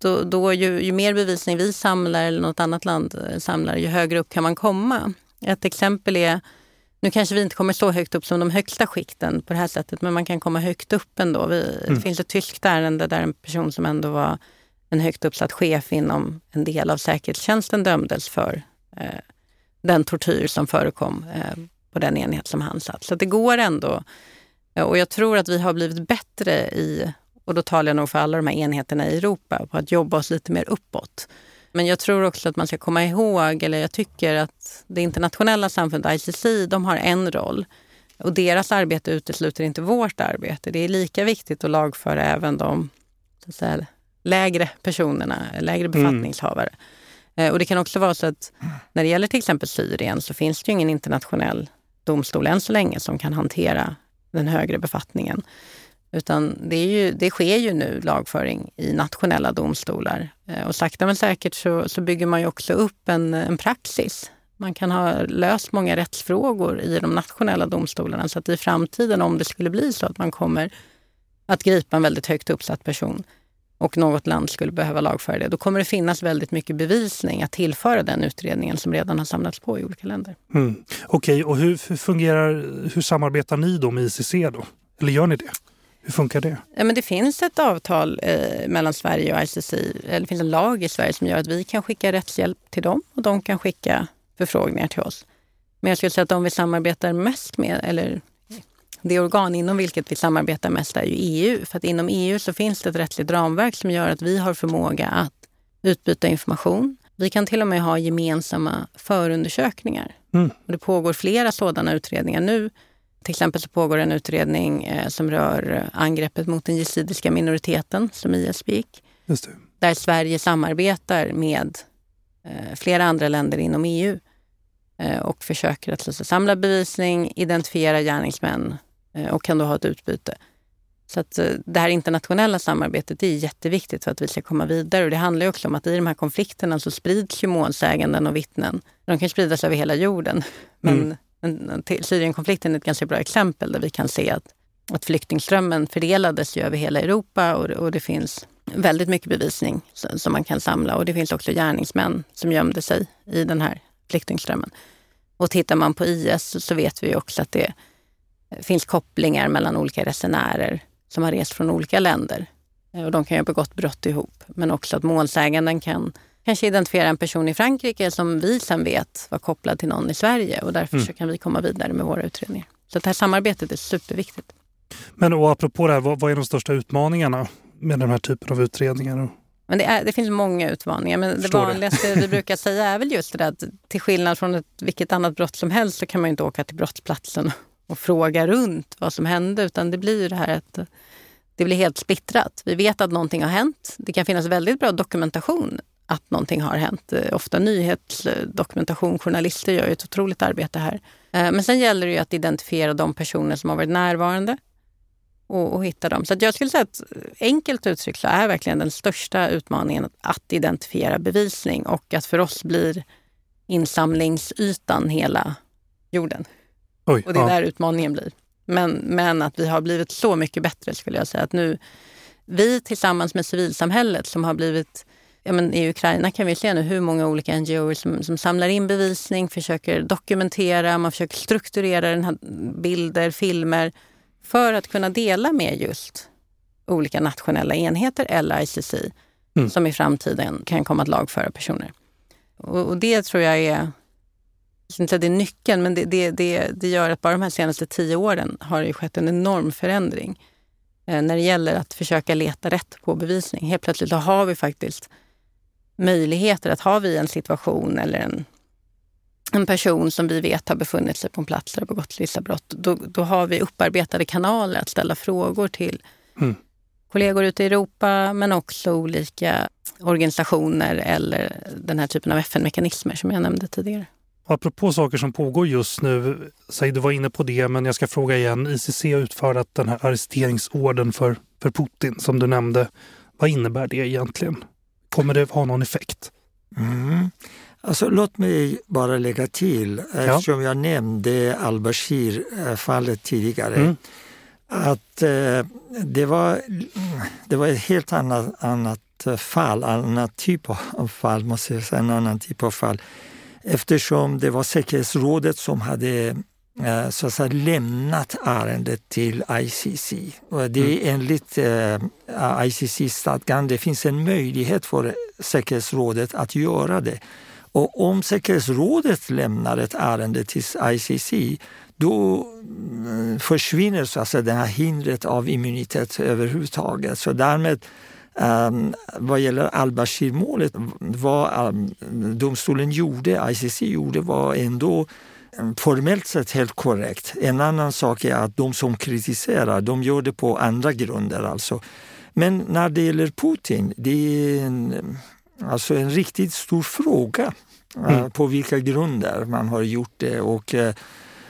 då, då ju, ju, mer bevisning vi samlar eller något annat land eh, samlar, ju högre upp kan man komma. Ett exempel är, nu kanske vi inte kommer så högt upp som de högsta skikten på det här sättet, men man kan komma högt upp ändå. Vi, mm. Det finns ett tyskt ärende där en person som ändå var en högt uppsatt chef inom en del av säkerhetstjänsten dömdes för eh, den tortyr som förekom eh, på den enhet som han satt. Så det går ändå. Och jag tror att vi har blivit bättre i, och då talar jag nog för alla de här enheterna i Europa, på att jobba oss lite mer uppåt. Men jag tror också att man ska komma ihåg, eller jag tycker att det internationella samfundet ICC, de har en roll. Och deras arbete utesluter inte vårt arbete. Det är lika viktigt att lagföra även de så att säga, lägre personerna, lägre mm. befattningshavare. Mm. Och det kan också vara så att när det gäller till exempel Syrien så finns det ju ingen internationell domstol än så länge som kan hantera den högre befattningen. Utan det, är ju, det sker ju nu lagföring i nationella domstolar. Eh, och sakta men säkert så, så bygger man ju också upp en, en praxis. Man kan ha löst många rättsfrågor i de nationella domstolarna så att i framtiden om det skulle bli så att man kommer att gripa en väldigt högt uppsatt person och något land skulle behöva lagföra det, då kommer det finnas väldigt mycket bevisning att tillföra den utredningen som redan har samlats på i olika länder. Mm. Okej, okay, och hur fungerar, hur samarbetar ni då med ICC då? Eller gör ni det? Hur funkar det? Ja, men det finns ett avtal eh, mellan Sverige och ICC. Eller det finns en lag i Sverige som gör att vi kan skicka rättshjälp till dem och de kan skicka förfrågningar till oss. Men jag skulle säga att de vi samarbetar mest med, eller det organ inom vilket vi samarbetar mest är ju EU. För att inom EU så finns det ett rättsligt ramverk som gör att vi har förmåga att utbyta information. Vi kan till och med ha gemensamma förundersökningar. Mm. Och det pågår flera sådana utredningar nu. Till exempel så pågår en utredning eh, som rör angreppet mot den jesidiska minoriteten, som IS begick. Där Sverige samarbetar med eh, flera andra länder inom EU eh, och försöker att alltså, samla bevisning, identifiera gärningsmän Eh, och kan då ha ett utbyte. Så att eh, det här internationella samarbetet är jätteviktigt för att vi ska komma vidare. Och det handlar också om att i de här konflikterna så sprids ju målsäganden och vittnen. De kan spridas över hela jorden. Men mm. Syrienkonflikten är ett ganska bra exempel där vi kan se att, att flyktingströmmen fördelades ju över hela Europa och, och det finns väldigt mycket bevisning som man kan samla. Och det finns också gärningsmän som gömde sig i den här flyktingströmmen. Och tittar man på IS så vet vi också att det finns kopplingar mellan olika resenärer som har rest från olika länder. Eh, och de kan ju ha begått brott ihop. Men också att målsäganden kan kanske identifiera en person i Frankrike som vi sen vet var kopplad till någon i Sverige och därför mm. så kan vi komma vidare med våra utredningar. Så det här samarbetet är superviktigt. Men och apropå det här, vad, vad är de största utmaningarna med den här typen av utredningar? Men det, är, det finns många utmaningar. Men det vanligaste det. vi brukar säga är väl just det att till skillnad från ett, vilket annat brott som helst så kan man inte åka till brottsplatsen och fråga runt vad som hände utan det blir det här att det blir helt splittrat. Vi vet att någonting har hänt. Det kan finnas väldigt bra dokumentation att någonting har hänt. Ofta nyhetsdokumentation, journalister gör ett otroligt arbete här. Eh, men sen gäller det ju att identifiera de personer som har varit närvarande och, och hitta dem. Så jag skulle säga att enkelt uttryckt så är verkligen den största utmaningen att identifiera bevisning och att för oss blir insamlingsytan hela jorden. Oj, och det är ja. där utmaningen blir. Men, men att vi har blivit så mycket bättre skulle jag säga. Att nu, vi tillsammans med civilsamhället som har blivit Ja, men I Ukraina kan vi se nu hur många olika NGOer som, som samlar in bevisning, försöker dokumentera, man försöker strukturera den här bilder, filmer för att kunna dela med just olika nationella enheter eller ICC mm. som i framtiden kan komma att lagföra personer. Och, och det tror jag är inte det är nyckeln, men det, det, det, det gör att bara de här senaste tio åren har det skett en enorm förändring eh, när det gäller att försöka leta rätt på bevisning. Helt plötsligt har vi faktiskt möjligheter att ha vi en situation eller en, en person som vi vet har befunnit sig på en plats där det begått vissa brott, då, då har vi upparbetade kanaler att ställa frågor till mm. kollegor ute i Europa, men också olika organisationer eller den här typen av FN-mekanismer som jag nämnde tidigare. Apropå saker som pågår just nu, säg du var inne på det, men jag ska fråga igen. ICC har utfärdat den här arresteringsorden för, för Putin som du nämnde. Vad innebär det egentligen? Kommer det ha någon effekt? Mm. Alltså, låt mig bara lägga till, eftersom ja. jag nämnde al-Bashir-fallet tidigare, mm. att eh, det, var, det var ett helt annat, annat fall, annat typ av fall, måste jag säga, en annan typ av fall. Eftersom det var säkerhetsrådet som hade så att säga, lämnat ärendet till ICC. Och det är mm. enligt eh, ICC-stadgan, det finns en möjlighet för säkerhetsrådet att göra det. Och om säkerhetsrådet lämnar ett ärende till ICC då mm, försvinner så att säga, det här hindret av immunitet överhuvudtaget. Så därmed Um, vad gäller al-Bashir-målet, vad um, domstolen gjorde, ICC gjorde, var ändå formellt sett helt korrekt. En annan sak är att de som kritiserar, de gör det på andra grunder. Alltså. Men när det gäller Putin, det är en, alltså en riktigt stor fråga eh, mm. på vilka grunder man har gjort det. Och, uh,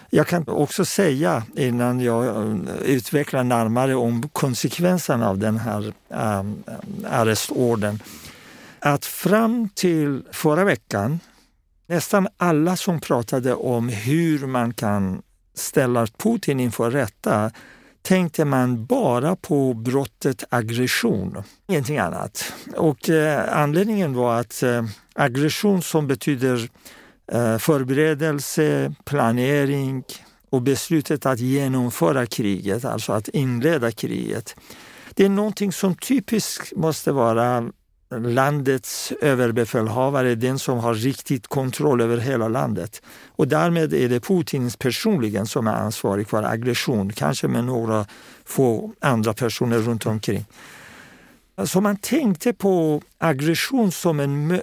jag kan också säga, innan jag eh, utvecklar närmare om konsekvenserna av den här um, arrestorden, att fram till förra veckan Nästan alla som pratade om hur man kan ställa Putin inför rätta tänkte man bara på brottet aggression, ingenting annat. Och eh, anledningen var att eh, aggression som betyder eh, förberedelse, planering och beslutet att genomföra kriget, alltså att inleda kriget. Det är någonting som typiskt måste vara landets överbefälhavare den som har riktigt kontroll över hela landet. Och därmed är det Putin personligen som är ansvarig för aggression, kanske med några få andra personer runt omkring. Så man tänkte på aggression som en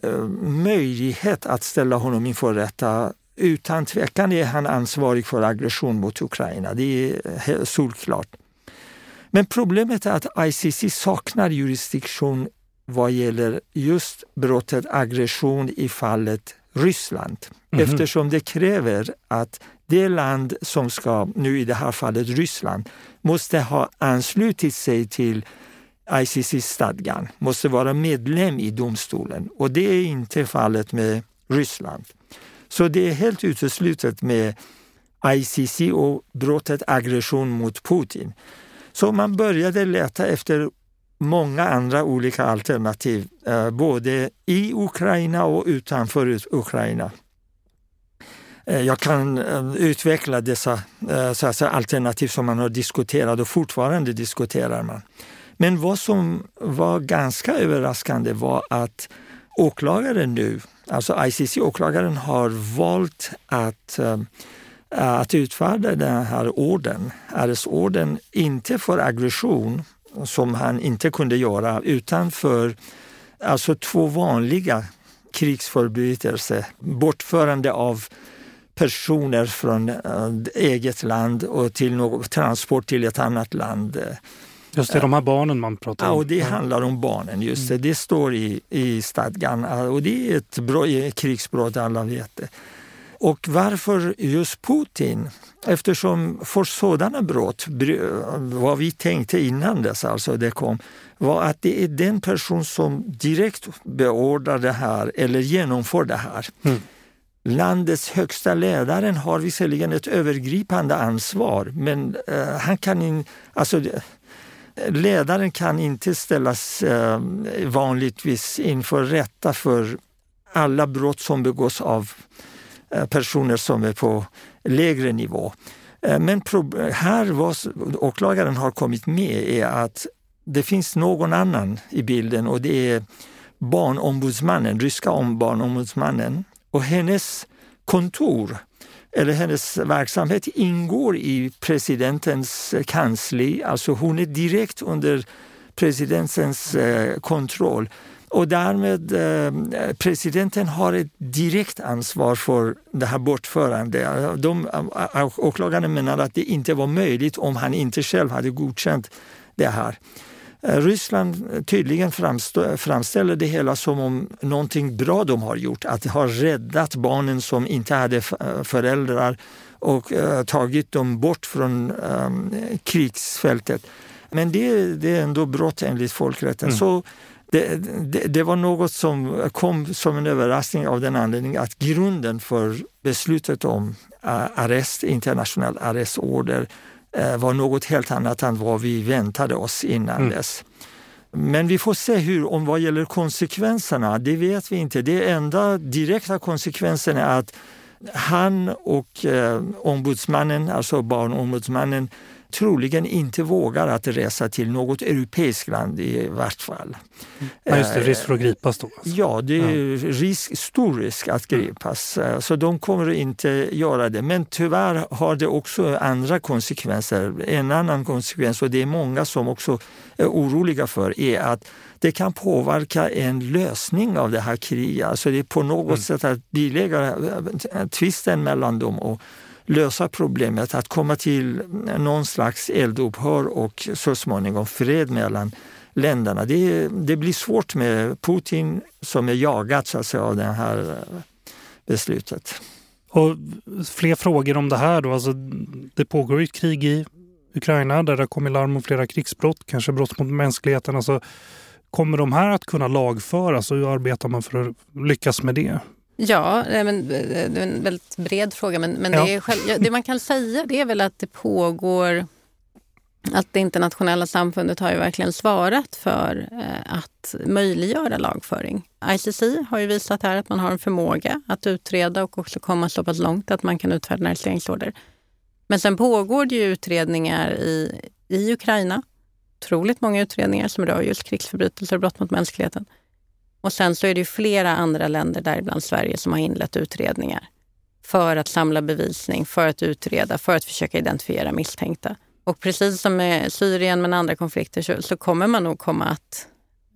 möjlighet att ställa honom inför rätta. Utan tvekan är han ansvarig för aggression mot Ukraina, det är solklart. Men problemet är att ICC saknar jurisdiktion vad gäller just brottet aggression i fallet Ryssland. Mm -hmm. Eftersom det kräver att det land som ska, nu i det här fallet Ryssland, måste ha anslutit sig till ICC-stadgan, måste vara medlem i domstolen. Och det är inte fallet med Ryssland. Så det är helt uteslutet med ICC och brottet aggression mot Putin. Så man började leta efter många andra olika alternativ, eh, både i Ukraina och utanför Ukraina. Eh, jag kan eh, utveckla dessa så alternativ som man har diskuterat och fortfarande diskuterar man. Men vad som var ganska överraskande var att åklagaren nu, alltså ICC-åklagaren har valt att, att utfärda den här orden, arrestorden, inte för aggression som han inte kunde göra utanför alltså två vanliga krigsförbrytelser. Bortförande av personer från äh, eget land och till något, transport till ett annat land. Just det, de här barnen man pratar om. Ja, och det handlar om barnen. just det. Mm. Det står i, i stadgan och det är ett brott, krigsbrott, alla vet det. Och varför just Putin? Eftersom för sådana brott, vad vi tänkte innan dess alltså det kom, var att det är den person som direkt beordrar det här eller genomför det här. Mm. Landets högsta ledaren har visserligen ett övergripande ansvar men uh, han kan in, alltså, ledaren kan inte ställas uh, vanligtvis inför rätta för alla brott som begås av Eh, Eh, personer som är på lägre nivå. Eh, men här vad åklagaren har kommit med är att det finns någon annan i bilden och det är barnombudsmannen, ryska barnombudsmannen. Och hennes kontor eller hennes verksamhet ingår i presidentens kansli. Alltså hon är direkt under presidentens eh, kontroll. Och därmed eh, presidenten har ett direkt ansvar för det här bortförandet. De, eh, åklagarna menar att det inte var möjligt om han inte själv hade godkänt det här. Eh, Ryssland tydligen framställer det hela som om någonting bra de har gjort, att de har räddat barnen som inte hade föräldrar och tagit dem bort från krigsfältet. Men det, det, är ändå brott enligt folkrätten. Mm. Så det, det, det, var något som kom som en överraskning av den anledningen att grunden för beslutet om uh, arrest, internationell arrestorder uh, var något helt annat än vad vi väntade oss innan mm. dess. Men vi får se hur, om vad gäller konsekvenserna, det vet vi inte. Det enda direkta konsekvensen är att han och eh, ombudsmannen, alltså barnombudsmannen, troligen inte vågar att resa till något europeiskt land i vart fall. Ja, just det, risk för att gripas då? Alltså. Ja, det är risk, stor risk att gripas. Så de kommer inte göra det. Men tyvärr har det också andra konsekvenser. En annan konsekvens, och det är många som också är oroliga för, är att det kan påverka en lösning av det här kriget. Alltså det är på något mm. sätt att bilägga tvisten mellan dem och lösa problemet, att komma till någon slags eldupphör och så småningom fred mellan länderna. Det, det blir svårt med Putin som är jagad så att säga, av det här eh, beslutet. Och fler frågor om det här då. Alltså, det pågår ju ett krig i Ukraina där det har kommit larm om flera krigsbrott, kanske brott mot mänskligheten. Alltså, kommer de här att kunna lagföras och hur arbetar man för att lyckas med det? Ja, men, det är en väldigt bred fråga. Men, men ja. det, själv, det man kan säga det är väl att det pågår att det internationella samfundet har ju verkligen svarat för eh, att möjliggöra lagföring. ICC har ju visat här att man har en förmåga att utreda och också komma så pass långt att man kan utfärda arresteringsorder. Men sen pågår det ju utredningar i, i Ukraina. Otroligt många utredningar som rör just krigsförbrytelser och brott mot mänskligheten. Och sen så är det flera andra länder, däribland Sverige, som har inlett utredningar för att samla bevisning, för att utreda, för att försöka identifiera misstänkta. Och precis som med Syrien men andra konflikter så, så kommer man nog komma att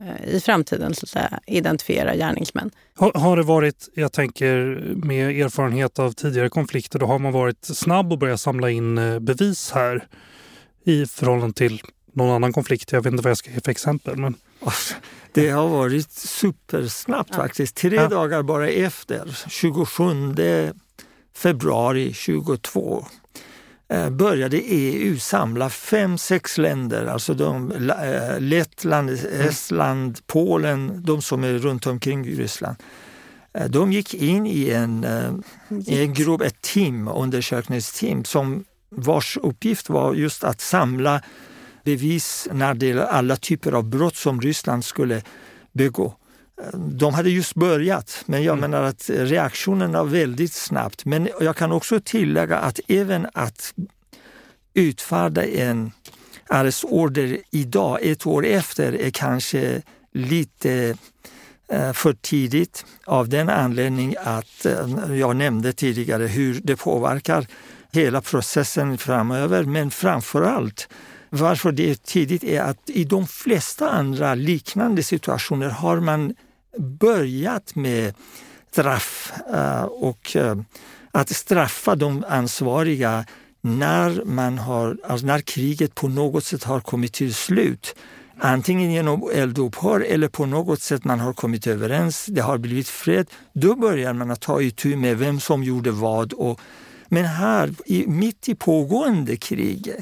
eh, i framtiden så att säga, identifiera gärningsmän. Har, har, det varit, jag tänker med erfarenhet av tidigare konflikter, då har man varit snabb och börjat samla in eh, bevis här i förhållande till någon annan konflikt. Jag vet inte vad jag ska ge för exempel. Men... Det har varit supersnabbt faktiskt. Tre ja. dagar bara efter, 27 februari 2022, eh, började EU samla fem, sex länder, alltså de, eh, Lettland, mm. Estland, Polen, de som är runt omkring Ryssland. Eh, de gick in i en, i en grupp, ett team, undersökningsteam, som vars uppgift var just att samla bevis när det gäller alla typer av brott som Ryssland skulle begå. De hade just börjat, men jag mm. menar att reaktionen var väldigt snabbt. Men jag kan också tillägga att även att utfärda en arrestorder idag, ett år efter, är kanske lite eh, för tidigt av den anledningen att eh, jag nämnde tidigare hur det påverkar hela processen framöver. Men framför allt varför det är tidigt är att i de flesta andra liknande situationer har man börjat med straff eh, och eh, att straffa de ansvariga när, man har, alltså när kriget på något sätt har kommit till slut. Antingen genom eldupphör eller på något sätt man har kommit överens, det har blivit fred. Då börjar man att ta itu med vem som gjorde vad. Och, men här, i, mitt i pågående krig,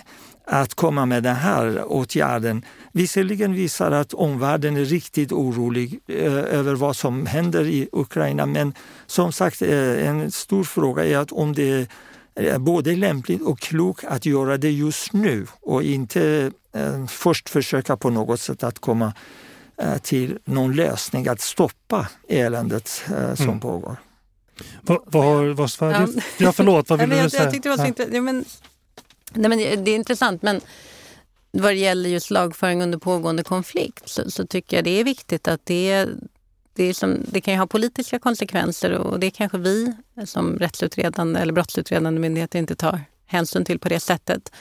att komma med den här åtgärden visserligen visar att omvärlden är riktigt orolig eh, över vad som händer i Ukraina. Men som sagt, eh, en stor fråga är att om det är både lämpligt och klokt att göra det just nu och inte eh, först försöka på något sätt att komma eh, till någon lösning, att stoppa eländet eh, som mm. pågår. Vad, vad har vad Sverige... Ja, förlåt, vad vill du säga? Jag tyckte det var så intressant. Nej, men det är intressant, men vad det gäller just lagföring under pågående konflikt så, så tycker jag det är viktigt att det, det, är som, det kan ju ha politiska konsekvenser och det kanske vi som rättsutredande eller brottsutredande myndigheter inte tar hänsyn till på det sättet.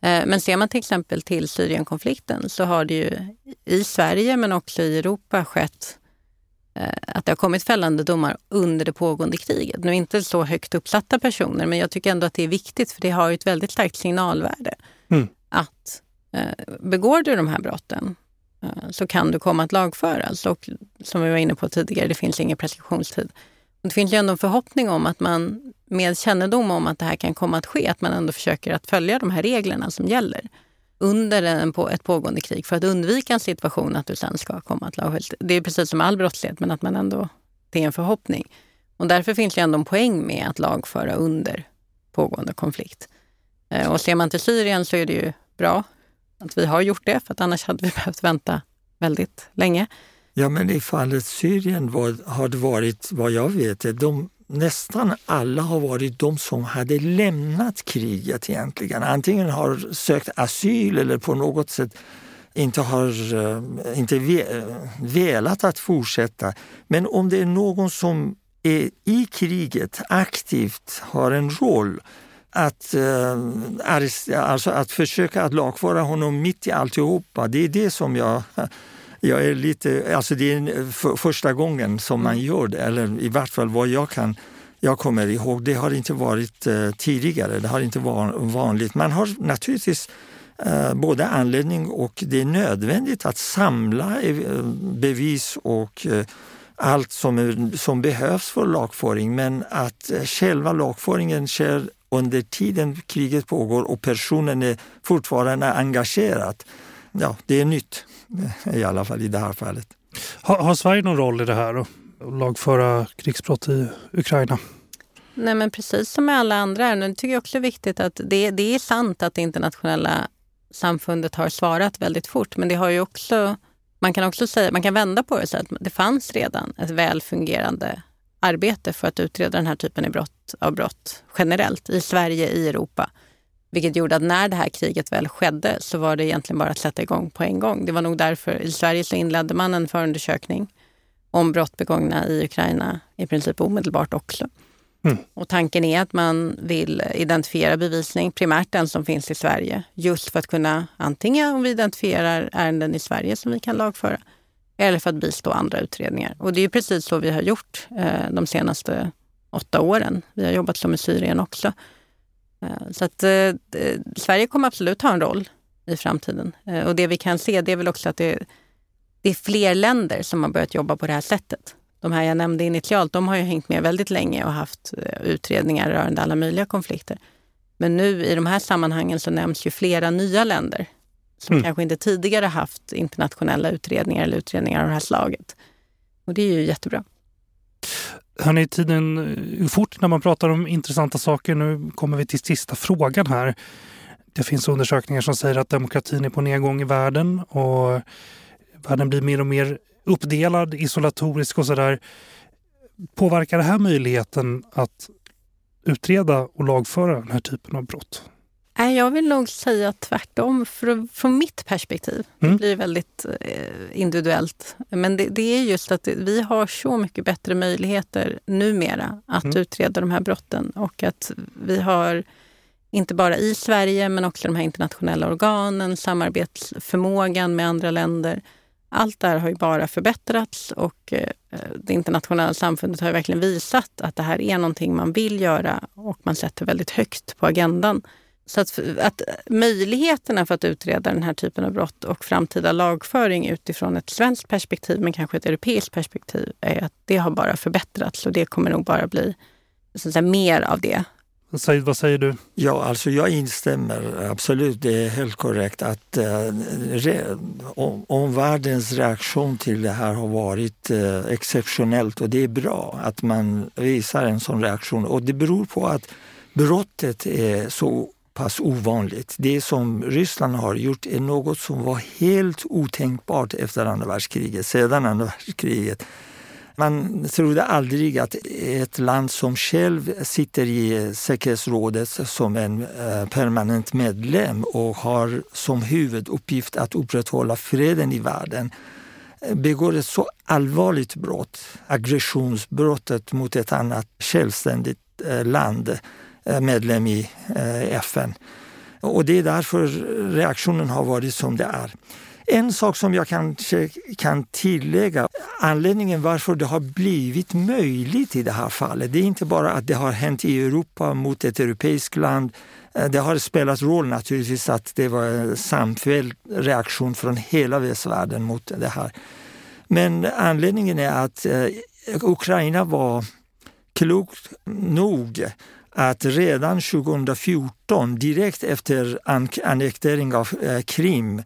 Eh, men ser man till exempel till Syrienkonflikten så har det ju i Sverige men också i Europa skett att det har kommit fällande domar under det pågående kriget. Nu inte så högt uppsatta personer, men jag tycker ändå att det är viktigt för det har ett väldigt starkt signalvärde. Mm. Att eh, begår du de här brotten eh, så kan du komma att lagföras. Och som vi var inne på tidigare, det finns ingen preskriptionstid. Och det finns ju ändå en förhoppning om att man med kännedom om att det här kan komma att ske, att man ändå försöker att följa de här reglerna som gäller under en, på ett pågående krig för att undvika en situation att du sen ska komma till lagföras. Det är precis som all brottslighet, men att man ändå, det är en förhoppning. Och därför finns det ändå en poäng med att lagföra under pågående konflikt. Eh, och ser man till Syrien så är det ju bra att vi har gjort det, för att annars hade vi behövt vänta väldigt länge. Ja, men i fallet Syrien var, har det varit, vad jag vet, de, nästan alla har varit de som hade lämnat kriget egentligen. Antingen har sökt asyl eller på något sätt inte har eh, inte eh, velat att fortsätta. Men om det är någon som är i kriget aktivt har en roll att, äh, alltså att försöka att lagföra honom mitt i alltihopa. Det är det som jag jag är lite, alltså det är för, första gången som man gör det, eller i vart fall vad jag kan jag kommer ihåg. Det har inte varit eh, tidigare, det har inte varit vanligt. Man har naturligtvis eh, både anledning och det är nödvändigt att samla eh, bevis och eh, allt som, som behövs för lagföring. Men att eh, själva lagföringen sker under tiden kriget pågår och personen är fortfarande engagerad. Ja, det är nytt i alla fall i det här fallet. Har, har Sverige någon roll i det här? Då? Lagföra krigsbrott i Ukraina? Nej men precis som med alla andra ärenden tycker jag också är viktigt att det, det är sant att det internationella samfundet har svarat väldigt fort men det har ju också man kan också säga, man kan vända på det och säga att det fanns redan ett väl fungerande arbete för att utreda den här typen av brott, av brott generellt i Sverige, i Europa. Vilket gjorde att när det här kriget väl skedde så var det egentligen bara att sätta igång på en gång. Det var nog därför i Sverige så inledde man en förundersökning om brott begångna i Ukraina i princip omedelbart också. Mm. Och tanken är att man vill identifiera bevisning, primärt den som finns i Sverige, just för att kunna antingen om vi identifierar ärenden i Sverige som vi kan lagföra, eller för att bistå andra utredningar. Och det är precis så vi har gjort eh, de senaste åtta åren. Vi har jobbat som i Syrien också. Eh, så att eh, Sverige kommer absolut ha en roll i framtiden. Eh, och det vi kan se det är väl också att det, det är fler länder som har börjat jobba på det här sättet. De här jag nämnde initialt, de har ju hängt med väldigt länge och haft utredningar rörande alla möjliga konflikter. Men nu i de här sammanhangen så nämns ju flera nya länder som mm. kanske inte tidigare haft internationella utredningar eller utredningar av det här slaget. Och det är ju jättebra. Hörrni, tiden går fort när man pratar om intressanta saker. Nu kommer vi till sista frågan här. Det finns undersökningar som säger att demokratin är på nedgång i världen och världen blir mer och mer uppdelad, isolatorisk och sådär. Påverkar det här möjligheten att utreda och lagföra den här typen av brott? Jag vill nog säga tvärtom, från mitt perspektiv. Mm. Det blir väldigt eh, individuellt. Men det, det, är just att vi har så mycket bättre möjligheter numera att mm. utreda de här brotten och att vi har inte bara i Sverige men också de här internationella organen, samarbetsförmågan med andra länder. Allt det här har ju bara förbättrats och eh, det internationella samfundet har verkligen visat att det här är någonting man vill göra och man sätter väldigt högt på agendan. Så att, att möjligheterna för att utreda den här typen av brott och framtida lagföring utifrån ett svenskt perspektiv, men kanske ett europeiskt perspektiv, är att det har bara förbättrats och det kommer nog bara bli så att säga, mer av det. Said, vad säger du? Ja, alltså jag instämmer absolut. Det är helt korrekt att eh, omvärldens reaktion till det här har varit eh, exceptionellt och det är bra att man visar en sån reaktion. Och det beror på att brottet är så pass ovanligt. Det som Ryssland har gjort är något som var helt otänkbart efter andra världskriget, sedan andra världskriget. Man trodde aldrig att ett land som själv sitter i säkerhetsrådet som en eh, permanent medlem och har som huvuduppgift att upprätthålla freden i världen eh, begår ett så allvarligt brott, aggressionsbrottet mot ett annat självständigt eh, land Eh, medlem i eh, FN. Och det är därför reaktionen har varit som det är. En sak som jag kanske kan tillägga, anledningen varför det har blivit möjligt i det här fallet, det är inte bara att det har hänt i Europa mot ett europeiskt land. Eh, det har spelat roll naturligtvis att det var en samfälld reaktion från hela västvärlden mot det här. Men anledningen är att Ukraina var klokt nog att redan 2014, direkt efter annektering av eh, Krim,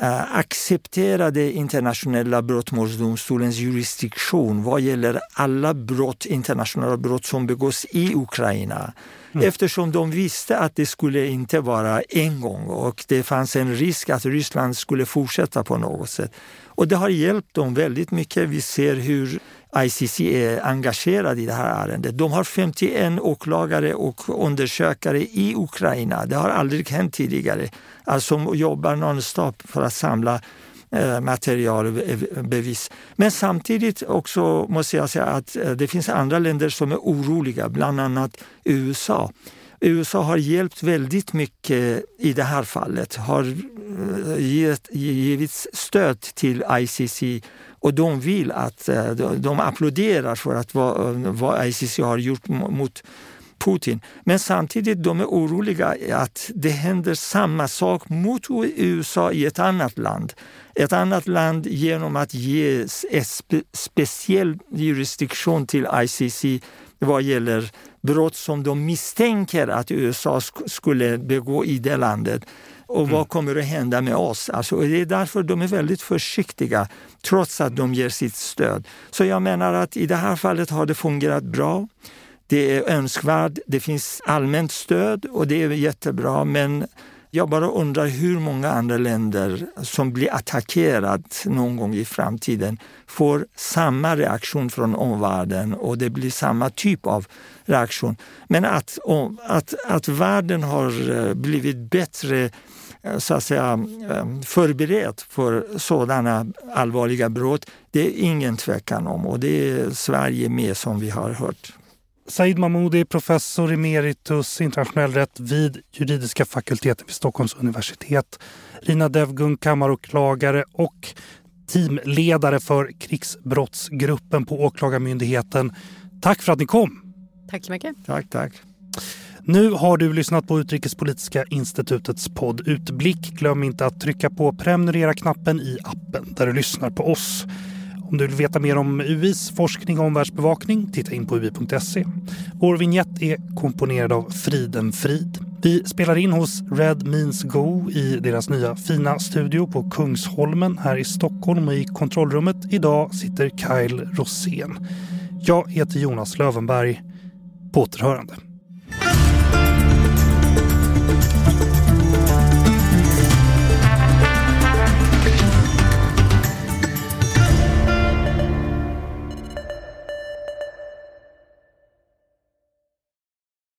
eh, accepterade internationella brottmålsdomstolens jurisdiktion vad gäller alla brott, internationella brott som begås i Ukraina. Mm. Eftersom de visste att det skulle inte vara en gång och det fanns en risk att Ryssland skulle fortsätta på något sätt. Och det har hjälpt dem väldigt mycket. Vi ser hur ICC är engagerad i det här ärendet. De har 51 åklagare och undersökare i Ukraina. Det har aldrig hänt tidigare. Alltså jobbar nonstop för att samla eh, material och bevis. Men samtidigt också måste jag säga att eh, det finns andra länder som är oroliga, bland annat USA. USA har hjälpt väldigt mycket i det här fallet, har givit stöd till ICC och de vill att, eh, de applåderar för att vad, eh, vad ICC har gjort mot Putin. Men samtidigt de är oroliga att det händer samma sak mot USA i ett annat land. Ett annat land genom att ge en spe, speciell jurisdiktion till ICC vad gäller brott som de misstänker att USA skulle begå i det landet. Och vad mm. kommer att hända med oss? Alltså, det är därför de är väldigt försiktiga, trots att de ger sitt stöd. Så jag menar att i det här fallet har det fungerat bra. Det är önskvärt, det finns allmänt stöd och det är jättebra. Men jag bara undrar hur många andra länder som blir attackerade någon gång i framtiden får samma reaktion från omvärlden och det blir samma typ av reaktion. Men att, att, att världen har eh, blivit bättre eh, så att säga, eh, förberedd för sådana allvarliga brott, det är ingen tvekan om och det är Sverige med som vi har hört. Said Mahmoudi, professor emeritus internationell rätt vid juridiska fakulteten vid Stockholms universitet. Rina Devgun, kammaråklagare och teamledare för krigsbrottsgruppen på Åklagarmyndigheten. Tack för att ni kom. Tack så mycket. Tack, tack. Nu har du lyssnat på Utrikespolitiska institutets podd Utblick. Glöm inte att trycka på prenumerera-knappen i appen där du lyssnar på oss. Om du vill veta mer om UIs forskning och omvärldsbevakning, titta in på ui.se. Vår vignett är komponerad av Friden Frid. Vi spelar in hos Red Means Go i deras nya fina studio på Kungsholmen här i Stockholm och i kontrollrummet idag sitter Kyle Rosén. Jag heter Jonas Lövenberg. På återhörande.